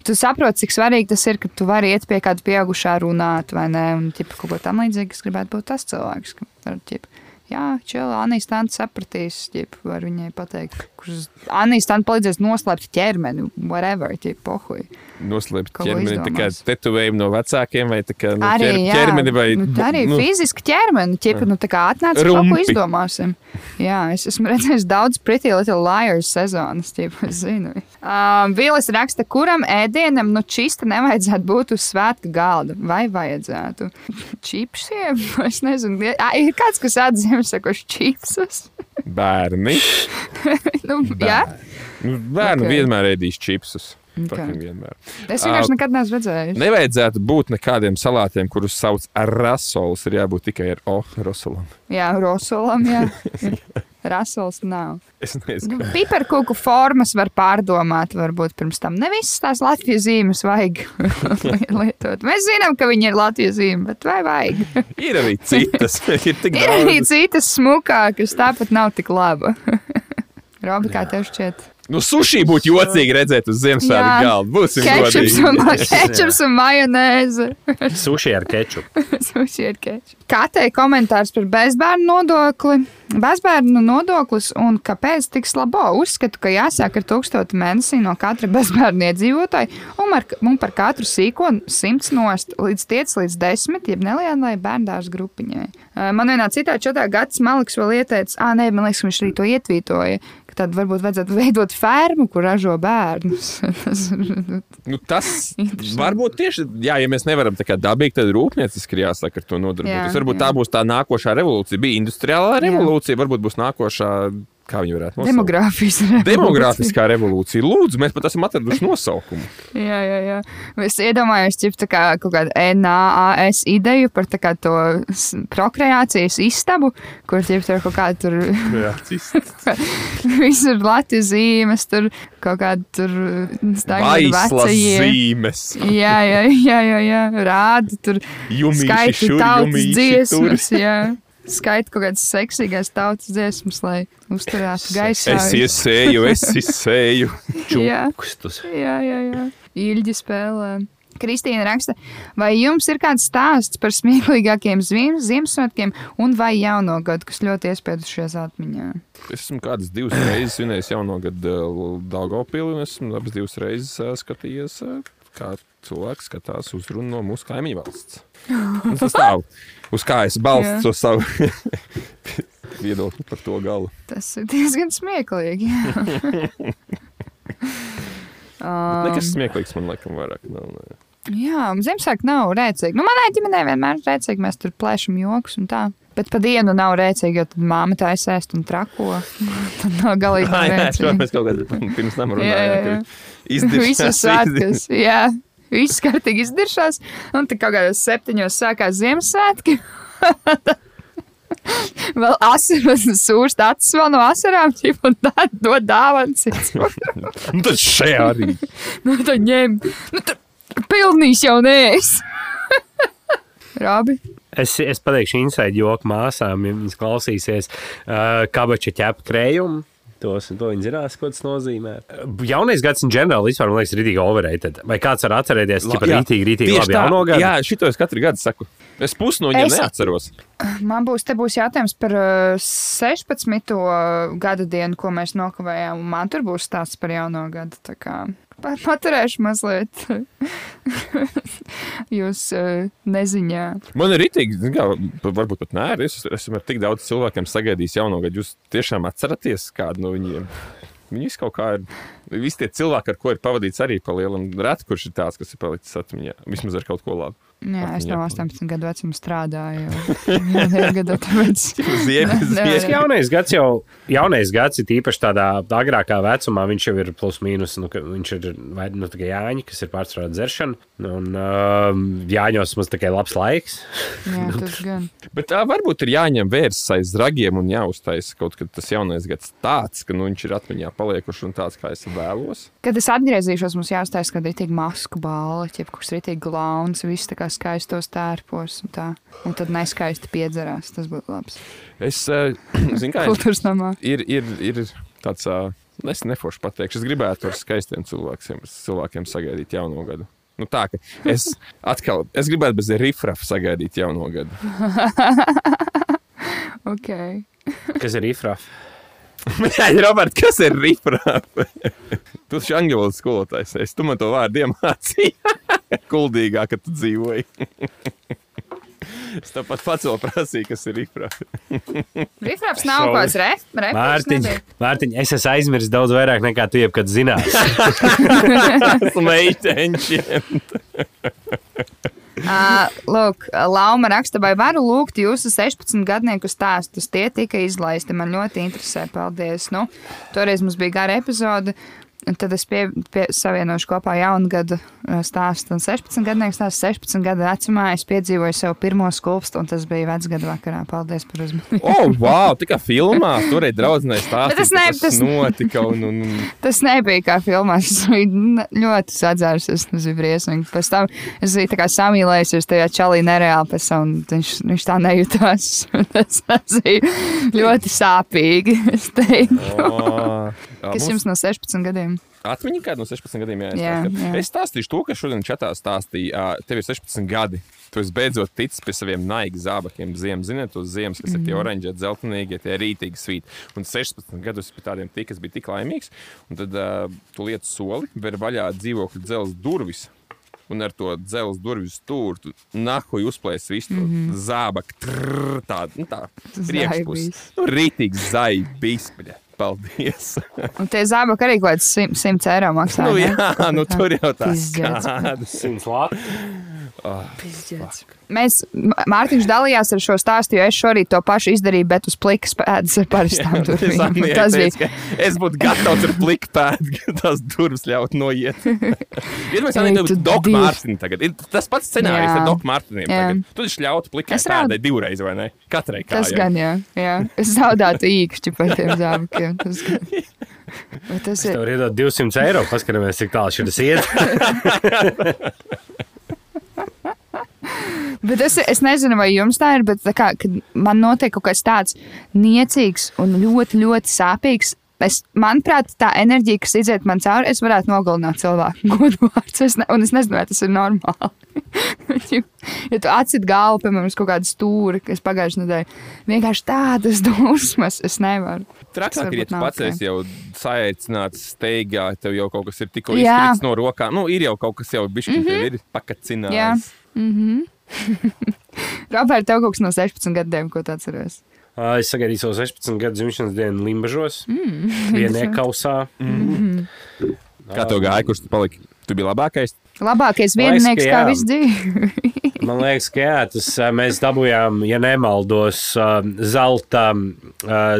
tu saproti, cik svarīgi tas ir, ka tu vari iet pie kāda pieaugušā runāt, vai ne, un, ķipa, kaut ko tam līdzīgu, es gribētu būt tas cilvēks, ka, ķipa, jā, čela, Anīs Tants sapratīs, ķipa, var viņai pateikt, kurš Anīs Tants palīdzēs noslēpt ķermeni, whatever, ķipa, pohuj. Noslēpt ķermeni, tā kā izdomās. tetovējumi no vecākiem, vai tā kā no Arī, ķer, ķermeni, vai nu, arī nu, fiziski ķermeni. Ķipa, nu, tā kā atnāca kaut ko izdomāsim. Jā, es esmu redzējis daudz Pretty Little Liars sezonas, ķipa, zinu. Um, Vīlis raksta, kuram ēdienam nu čista nevajadzētu būt uz svētku galda. Vai vajadzētu? Čipsiem? Es nezinu. Ir kāds, kas atzīmē, sakoši čipsus. bērni. nu, jā, Nu, Bērni Ok. okay. vienmēr ēdīs čipsus. Ok. Okay. Es vienkārši nekad neesmu redzējis. Nevajadzētu būt nekādiem salātiem, kurus sauc ar rasols. Ir jābūt tikai ar O, rosolam. Jā, rosolam, jā. Rasols nav. Es nezinu. Nu, Piparkūku formas var pārdomāt, varbūt pirms tam. Ne visas tās Latvijas zīmes vajag lietot. Mēs zinām, ka viņi ir Latvijas zīme, bet vai vajag? Ir arī citas. ir tik Ir arī citas smukākas, tāpat nav tik laba. Robi, kā tev šķiet? Nu, sushi būtu jocīgi redzēt uz Ziemassvētku galda. Būsim Kečups un, godīgi. kečups un majonēze. Suši ar kečupu. Sushi ir kečups. Kā te komentārs par bezbērnu nodokli? Bezbērnu nodoklis un kāpēc tik slabo? Uzskatu, ka jāsāk ar tūkstotu mēnesī no katra bezbērnu iedzīvotāja un, ar, un par katru sīko simts nost līdz tiec līdz desmit, jeb nelielai bērndārs grupiņai. Man vienā citā četā gads Maliks vēl ieteica, ah, nē, man liekas, viņš arī to ietvītoja, ka tad varbūt vajadzētu veidot fermu, kur ražo bērnus. Tas Nu, tas varbūt tieši, jā, ja mēs nevaram tā kā dabīgi, tad rūpnieciski ir jāsaka ar to nodarboties. Jā, Varbūt jā. tā būs tā nākošā revolūcija. Bija industriālā Jā. revolūcija, varbūt būs nākošā, kā viņi varētu nosaukt. Demogrāfijas Demogrāfiskā revolūcija. Lūdzu, mēs pat esam atraduši nosaukumu. Jā, jā, jā. Es iedomājos, ka tā kā kaut kāda NAAS ideju par kā to prokreācijas istabu, kur ķip, tur kaut kāda tur Jā, visur Latvijas zīmes, tur kaut kāda tur Vaislas zīmes. Jā, jā, jā, jā, jā. rāda tur Jumīši skaiti šur, tautas jumīši dziesmas, jā. Skaita kaut kādas seksīgās tautas dziesmas, lai uzturētu gaisā. Es iesēju, es izsēju. Kustus. Jā, jā, jā. Ilgi spēlē. Kristīna raksta, vai jums ir kāds stāsts par smieklīgākiem Ziem- Ziemassvētkiem un vai jauno gadu, kas ļoti iespiedušies atmiņā? Es esmu kādas divas reizes svinējis jauno gadu Daugopili, un esmu abas divas reizes ā, skatījies, ā, kā cilvēks skatās uzrunu no mūsu kaimiņu valsts. Un Tas nav, uz kā es balstu to savu viedokli par to galu. Tas ir diezgan smieklīgi. Um, Nekas smieklīgs man laikam vairāk nav. Ne. Jā, Ziemassvētku nav rēcīgi. Nu, manai ģimenei vienmēr ir rēcīgi, mēs tur plēšam joks un tā. Bet pa dienu nav rēcīgi, jo tad māma tā aizsēst un trako. tad nav galīgi Jā, jā, es rēcīgi. mēs kaut kādā pirms tam Jā, jā, jā. runājām. Izdarīt Visas svētkus, jā. Viss kārtīgi izdaršās, un tad kaut kādos septiņos sākās Ziemassvētki. Vēl asinis sūrst acis vēl no asarām, un tā dod dāvāns. Nu, tad šajā arī. Nu, tad ņem. Nu, tad pilnīs jau nēs. Rabi. Es, es pateikšu inside joku māsām, ja viņas klausīsies uh, kabača ķepa krējumu. Tos, to viņi zinās, ko tas nozīmē. Jaunais gads, in general, vispār man liekas, ir rītīgi overrated. Vai kāds var atcerēties, ka Jā, rītīgi, rītīgi labi jauno gadu? Jā, šito es katru gadu saku. Es pusi no viņiem Es- neatceros. Man būs, te būs jautājums par uh, 16. gada dienu, ko mēs nokavējām. Man tur būs stāsts par jauno gadu. Paturēšu mazliet jūs uh, neziņā. Man ir rītīgi, kā, varbūt pat nē, es esmu ar tik daudz cilvēkiem sagaidījis jauno gadu. Jūs tiešām atceraties kādu no viņiem? Viņi visi kaut kā ir. Visi tie cilvēki, ar ko ir pavadīts arī pa lielam, reti kurš ir tāds, kas ir palicis atmiņā. Vismaz ar kaut ko labu. Jā, es no Atmiņā. 18 gadu vecuma strādāju. Gadu tāpēc. Nē. Jaunais gads jau jaunais gads ir īpaši tādā agrākā vecumā. Viņš jau ir plus mīnus. Nu, ka viņš ir vai nu tikai jāņa, kas ir pārsvarā dzeršana. Un uh, jāņos mums tikai labs laiks. Jā, tas gan. Bet tā varbūt ir jāņem vērsts aiz ragiem un jāuztaisa kaut kad tas jaunais gads tāds, ka nu, viņš ir atmiņā paliekuši un tāds, kā es vēlos. Kad es atgriezīšos, mums jāuztais, kad ir tik masku balva, ķip, kurš ir tik glauns, viss tā kā skaistos tērpos un tā. Un tad neskaisti piedzerās. Tas būtu labs. Es eh, zinu, kā Kultūras namā. ir, ir, ir tāds. ā, Es neforši pateikšu, es gribētu ar skaistiem cilvēkiem, cilvēkiem sagaidīt jauno gadu. Nu, tā kā es atkal, es gribētu bez rifrafa sagaidīt jauno gadu. Ok. Kas ir ifraf? Jā, Robert, kas ir rifrafa? tu taču angļu valodas skolotājs, esi. tu man to vārdu iemācīji. Kuldīgāk, ka tu dzīvoji. es tāpat pats vēl prasīju, kas ir rifrafa. Rifraps nav kaut kāds ref, refers. Mārtiņ. Mārtiņ, es esmu aizmirsis daudz vairāk nekā tu jebkad zinās. Esmu meiteņšiem. Uh, lūk, Lauma raksta, vai varu lūgt jūsu 16 gadnieku stāstus. Tie tika izlaisti. Man ļoti interesē. Paldies. Nu, toreiz mums bija gara epizode. un Tad es pie, pie, savienošu kopā jaunu gadu uh, stāstu. Un 16 gadnieku stāstu 16 gadu vecumā es piedzīvoju savu pirmo skulpstu, un tas bija vecgadu vakarā. Paldies par uzmanību. Oh, wow! Tā kā filmā tur draudzenei stāstīt, Bet tas ne- tas notika. Un, un, un, Tas nebija kā filmā. Es biju ļoti sadzērs. Tas bija briesmīgi. Pēc tam es biju tā kā samīlējusies tajā čalī nereāli. Pēc tam viņš, viņš tā nejūtās. tas, bija ļoti sāpīgi. Es teiktu. oh, Kas jums no 16 gadiem? Atmiņā kāda no 16 gadiem Jā, jāizstāsta. jā. Es stāstīšu to, ka šodien čatā stāstīja, tev ir 16 gadi. Tu esi beidzot ticis pie saviem naiga zābakiem. Ziemas, ziniet, tos ziemas, kas Mhm. ir tie oranžie, dzeltenīgie, tie rītīgi svīti. Un 16 gadus pie tādiem tik, es biju tik laimīgs. Un tad uh, tu liec soli, ver vaļā dzīvokļu dzelzs durvis. Un ar to dzelzceļa durvju stūri nahuj uzplēs visu mm -hmm. zābaku. Tādu nu, tā, priekšpusi. Zaibīs. Nu, rītīgi zaibīs. Paldies. Un tie zābaki arī kaut kāds 100 eiro maksā. nu, ne? jā, nu tur jau tā Pizdzēts. skādas. Simts lati. Pizdzēts. Mēs, M- Mārtiņš dalījās ar šo stāstu, jo es šorīt to pašu izdarīju, bet uz plikas pēdas ar parastām Es durvīm. Tas bija. ka Es būtu gatavs ar pliku pēdu, ka tās durvis ļaut noiet. Ir mēs arī divi. Mārtiņu tagad. Ir tas pats scenārijs Jā. ar Doku Mārtiņiem. Tagad. Tu taču ļautu plikai Es pēdai divreiz, vai ne? Katrai Tas kājai. gan, jā. jā. Es zaudētu īkšķi par tiem zābakiem. Tas gan. Bet tas ir. Tev ir iedot 200 eiro. Paskatāmies, cik tālu šis iet. Bet es, es nezinu, vai jums tā ir, bet tā kā, kad man notiek kaut kas tāds niecīgs un ļoti, ļoti sāpīgs. Es, manuprāt, tā enerģija, kas iziet man cauri, es varētu nogalināt cilvēku. Godvārds, es ne, un es nezinu, vai tas ir normāli. ja tu atcīt galvu, piemēram, uz kaut kādu stūri, kas pagājušajā nedēļā vienkārši tādas dusmas, es nevaru. Trakāk ir, ja tu pats esi jau saicināts steigā, tev jau kaut kas ir tikko izkrits no rokām. Nu, ir jau kaut kas jau bišķi, mm -hmm. ir Jā. Pakacinājis. Robert, tev kaut kas no 16 gadiem, ko tu atceries? Es sagaidīju savu 16 gadu dzimšanas dienu Limbažos. Mm. Vienekausā. Kā tev gāja, kurš tu paliki? Tu biji labākais? Labākais viennieks kā viss dzīve. Man liekas, ka jā, tas mēs dabūjām, ja nemaldos, zelta,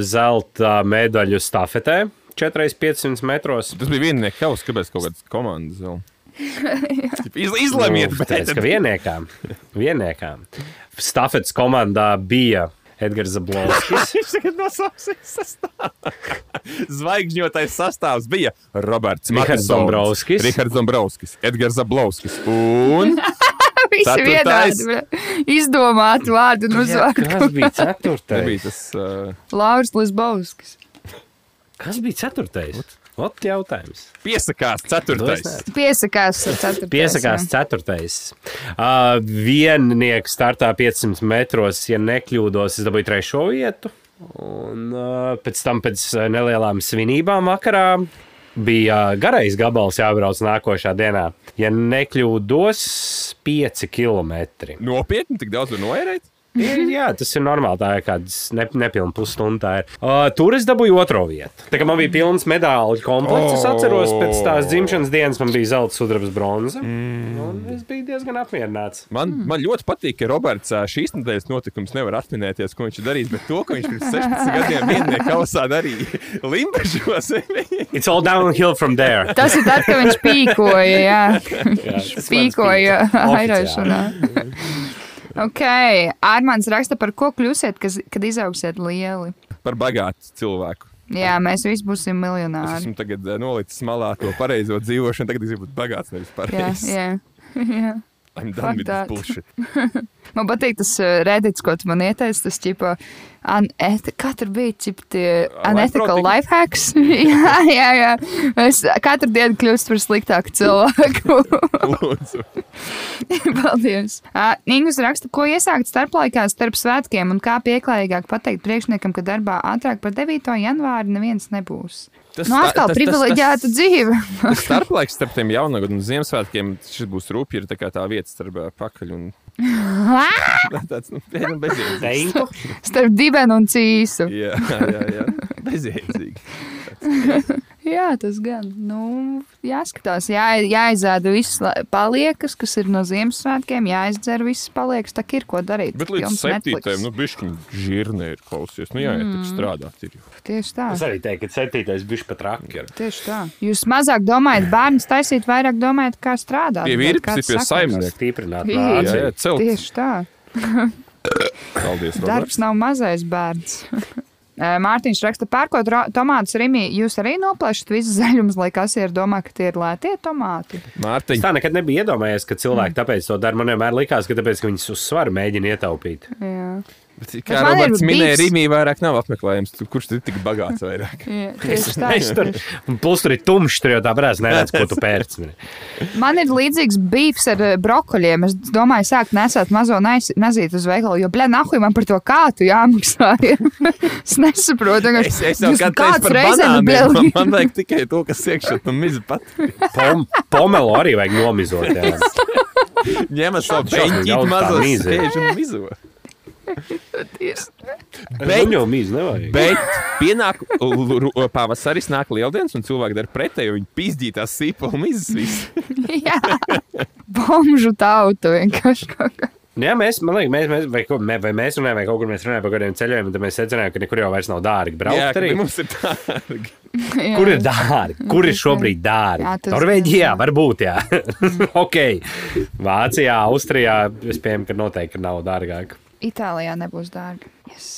zelta medaļu stafetē 4x500 metros. Tas bija viennieks kaus, kāpēc kaut kādas komandas vēl. Iz, izlemiet, Nu, bet ka vienniekām, vienniekām. Stafetes komandā bija Edgars Zablovskis. Viņš tagad nosauksies sastāvā. Zvaigžņotais sastāvs bija Roberts Matisons, Dombrovskis. Rihards Dombrovskis, Edgars Zablovskis un Visi vienādi. Izdomāti vārdi un uzvārdi. Kas bija ceturtais? nebija tas. Uh, Lauris Lisbovskis. Kas bija ceturtais? Ot, jautājums. piesakās ceturtais. nezinu. Piesakās ceturtais. Piesakās ceturtais. Uh, viennieks startā 500 metros, ja nekļūdos, es dabūju trešo vietu. Un uh, pēc tam, pēc nelielām svinībām vakarā, bija garais gabals jābrauc nākošā dienā. Ja nekļūdos, 5 km. Nopietni, tik daudz var noērēt? Ir, jā, tas ir normāli. Tā ir kāda ne, nepilna pusstunda. Uh, tur es dabūju otro vietu. Tā kā man bija pilns medaļu komplekts, es atceros, pēc tās dzimšanas dienas man bija zelta, sudraba, bronza. Mm. Es biju diezgan apmierināts. Man, mm. man ļoti patīk, ka Roberts šīs nedēļas notikums nevar atminēties, ko viņš ir darījis, bet to, ko viņš pirms 16 gadiem vienniekā kausā darīja Limbažos. It's all downhill from there. Tas ir tad, kad viņš pīkoja, jā. Jā, mans Pīkoja oficiāli. Ok, Armāns raksta, par ko kļūsiet, kas, kad izauksiet lieli. Par bagātu cilvēku. Jā, mēs visi būsim Es miljonāri. esmu tagad ā, nolicis malā to pareizo dzīvošanu, tagad es gribu būt bagāts, nevis Jā, pareizs. jā. jā. I'm Fuck done with this bullshit. Man patīk tas uh, redīts, ko tu man ieteici. Tas, čipa, anet, tur bija, čipa, tie unethical life hacks. jā, jā, jā. Es katru dienu kļūstu par sliktāku cilvēku. Lūdzu. Paldies. Ingus raksta, ko iesākt starplaikā starp svētkiem un kā pieklājīgāk pateikt priekšniekam, ka darbā ātrāk par 9. janvāri neviens nebūs. Tas Nu, atkal tas- privileģēta dzīve. Starplaiks starp tiem jaunagadu un Ziemassvētkiem šis būs rūpīgi. Ir tā, kā tā vieta starp pakaļ un tāds nu, nu, bezjēdzīgs. Starp dibenu un cīsu. Jā, jā, jā. Bezjēdzīgi. Jā, tas gan. Nu, jāskatās, jā, jāizēda visas la- paliekas, kas ir no Ziemassvētkiem, jāizdzer visas paliekas. Tā ir ko darīt. Bet līdz septītajam, nu, bišķiņi žirnē ir klausies. Nu, jā, jā, tik strādāt ir. jau. Tieši tā. Es arī teiktu, ka septītais bija pat raki. Tieši tā. Jūs mazāk domājat, bērns taisīt, vairāk domājat, kā strādāt. Pie ir pie saimnieka. Jā, nāciju. jā, celt. Tieši tā. Paldies, Roberts. Darbs nav mazais bērns. Eh, Mārtiņš raksta, pērkot tomātus Rimī, jūs arī noplēšat visus zaļumus, lai kasieri domā, ka tie ir lētie tomāti. Es Mārtiņ, tā nekad nebiju iedomājies, ka Mm. cilvēki tāpēc to dara. Man vienmēr likās, ka tāpēc, ka viņas uz svaru mēģina ietaupīt. Jā, kā ir Roberts minēja, Rīmī vairāk nav apmeklējums. Tu- Kurš tur ir tik bagāts vairāk? jā tieši tā. Es tur, un plus tur ir tumšs, tur jau tā brāz neredz, ko tu pērci. Man ir līdzīgs beefs ar eh, brokoļiem. Es domāju, sākt nesāt mazo nazīti uz veikalu, jo, blē, nahuj man par to kātu jāmaksā. es nesaprotu. vienkārši, Es, es jau kāds par reizēm, blē, Man, man vajag tikai to, kas iekšā tam mizu pat. Pom, pomelo arī vajag nomizot. Jā. Ņemat savu Šausmīgi peņķīti daudz tā Bet jau mīz nevajag. Bet pienāk pavasaris, nāk lieldienas, un cilvēki dara pretēji. Viņi pizdīja tās sīpola mizas. Jā, bomžu tautu vienkārši kaut kā. Jā, mēs, man liekas, mēs, mēs, vai, ko- mē- vai mēs runājam, vai kaut kur mēs runājam par kādiem ceļojumiem, tad mēs secinājām, ka nekur jau vairs nav dārgi braukt. Jā, arī. mums ir dārgi. Jā. Kur ir dārgi? Kur ir šobrīd dārgi? Jā, Norvēģijā varbūt, jā. ok. Vācijā, Austrijā, es pieņemu, ka noteikti nav dārgāk. Itālijā nebūs dārgi. Yes.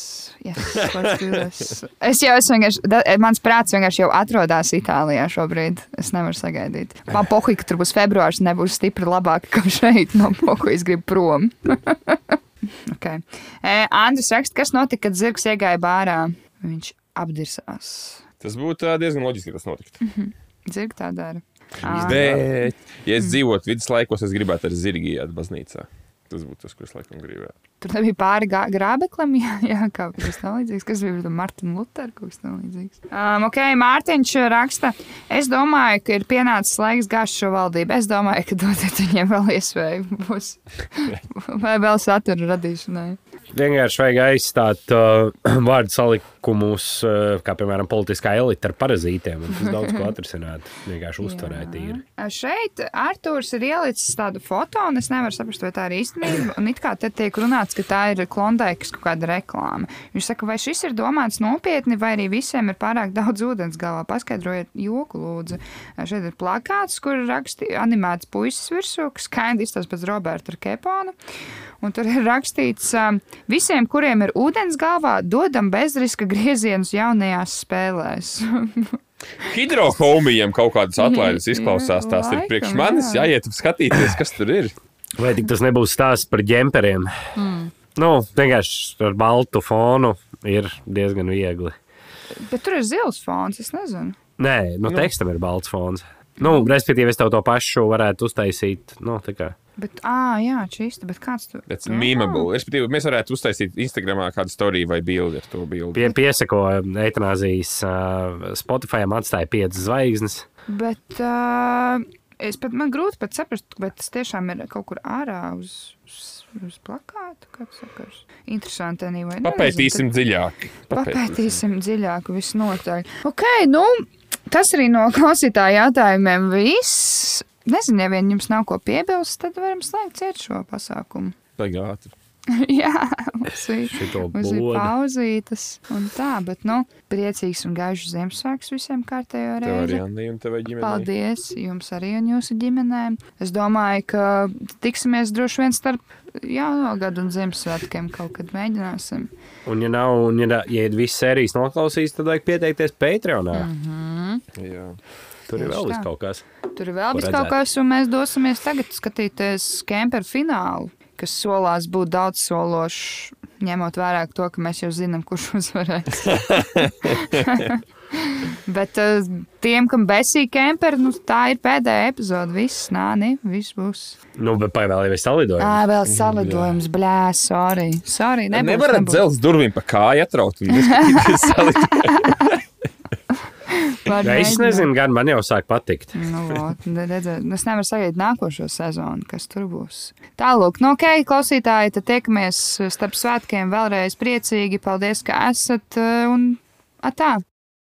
Yes, let's do this. es jau esmu vienkārši, da, mans prāts vienkārši jau atrodas Itālijā šobrīd. Es nevaru sagaidīt. Man pohuļ, ka tur būs februārs, nebūs stipri labāk kā šeit. No pohuļ, es gribu prom. okay. e, Andris raksta, kas notika, kad zirgs iegāja bārā. Viņš apdirsās. Tas būtu diezgan loģiski, ka tas notiktu. Zirgi tā dara. Bet, ja es dzīvotu viduslaikos, es gribētu ar zirgi iet baznīcā. Tas būtu tas, ko es laikam gribētu. Tur nebija pāri grābeklim, jā, jā kaut kas tam līdzīgs. Kas bija Martina Lutera, kaut kas tam līdzīgs. Um, ok, Mārtiņš raksta, es domāju, ka ir pienācis laiks gāzt šo valdību. Es domāju, ka dodiet viņiem vēl iespēju būs. vai vēl satura radīšanai. Vienkārši vajag aizstāt uh, vārdu salikumus, uh, kā piemēram politiskā elite ar parazītiem. Tas daudz ko atrisināt. Vienkārši uztverēt īri. Šeit Arthurs ir ielicis tādu foto, un es nevaru saprast, vai tā ir īstenība. Un it kā te tiek runāts, ka tā ir klondaikas kaut kāda reklāma. Viņš saka, vai šis ir domāts nopietni, vai arī visiem ir pārāk daudz ūdens galvā. Paskaidrojiet, joku lūdzu. Šeit ir plakāts, kur ir rakstīts animēts puisis virsū, kas skaidrs izstāsta pēc Roberta Kepona. Un tur ir rakstīts, visiem, kuriem ir ūdens galvā, dodam bezriska griezienus jaunajās spēlēs. Hidrohomijam kaut kādas atlaides izklausās. Tās ir priekš manis. jā. Jāiet skatīties, kas tur ir. Vai tik tas nebūs stāsts par ģemperiem? Mm. Nu, vienkārši ar baltu fonu ir diezgan viegli. Bet tur ir zils fons, es nezinu. Nē, no nu. tekstam ir balts fons. Nu, respektīvi, es tev to pašu varētu uztaisīt. Nu, tā kā. Bet, ah, jā, čīsti, bet kāds tur ir mīmable. Respektīvi, mēs varētu uztaisīt Instagramā kādu storiju vai bildi ar to bildi. Pie, piesako eitanāzijas uh, Spotify atstāja piecas zvaigznes. Bet uh, es pat man grūti pat saprast, bet tas tiešām ir kaut kur ārā uz, uz, uz plakāta. Kāds sakars? Interesanti, Anī, vai ne? Papētīsim dziļāk. Papētīsim dziļāk, visnotaļ. Ok, nu, tas arī no klausītāja jautājumiem viss. Nezinu, ja vien jums nav ko piebilst, tad varam slēgt ciet šo pasākumu. Tagad ātri. Jā, mums ir, Šito mums ir bodu. pauzītas un tā, bet, nu, priecīgs un gaišs Ziemassvētkus visiem kārtējo Tev arī reizi. Paldies jums arī un jūsu ģimenēm. Es domāju, ka tiksimies droši vien starp jauno gadu un Ziemassvētkiem kaut kad mēģināsim. Un, ja nav, un, ja, ja ir visas sērijas noklausīs, tad vajag pieteikties Patreonā. Mm. Jā. Tur ir Tieši vēl tā. vis kaut kas. Tur ir vēl redzēt? kaut kas, un mēs dosimies tagad skatīties kemperu finālu, kas solās būt daudz sološs, ņemot vērā to, ka mēs jau zinām, kurš uzvarēs. Bet uh, tiem, kam besīk kemperi, nu, tā ir pēdējā epizode. Viss, nā, ne, viss būs. Nu, bet vai vēl ir salidojums? Ā, vēl salidojums, blē, sorry. Sorry, nebūs, Nevarat nebūs. dzels durvīm pa kāju atraut un neskatīties salīt. Var Ja, es nezinu, gan man jau sāk patikt. Nu, vot, redzēt, es nevaru sagaidīt nākošo sezonu, kas tur būs. Tālāk, nu, ok, klausītāji, tad tiekamies starp svētkiem vēlreiz priecīgi. Paldies, ka esat uh, un atā!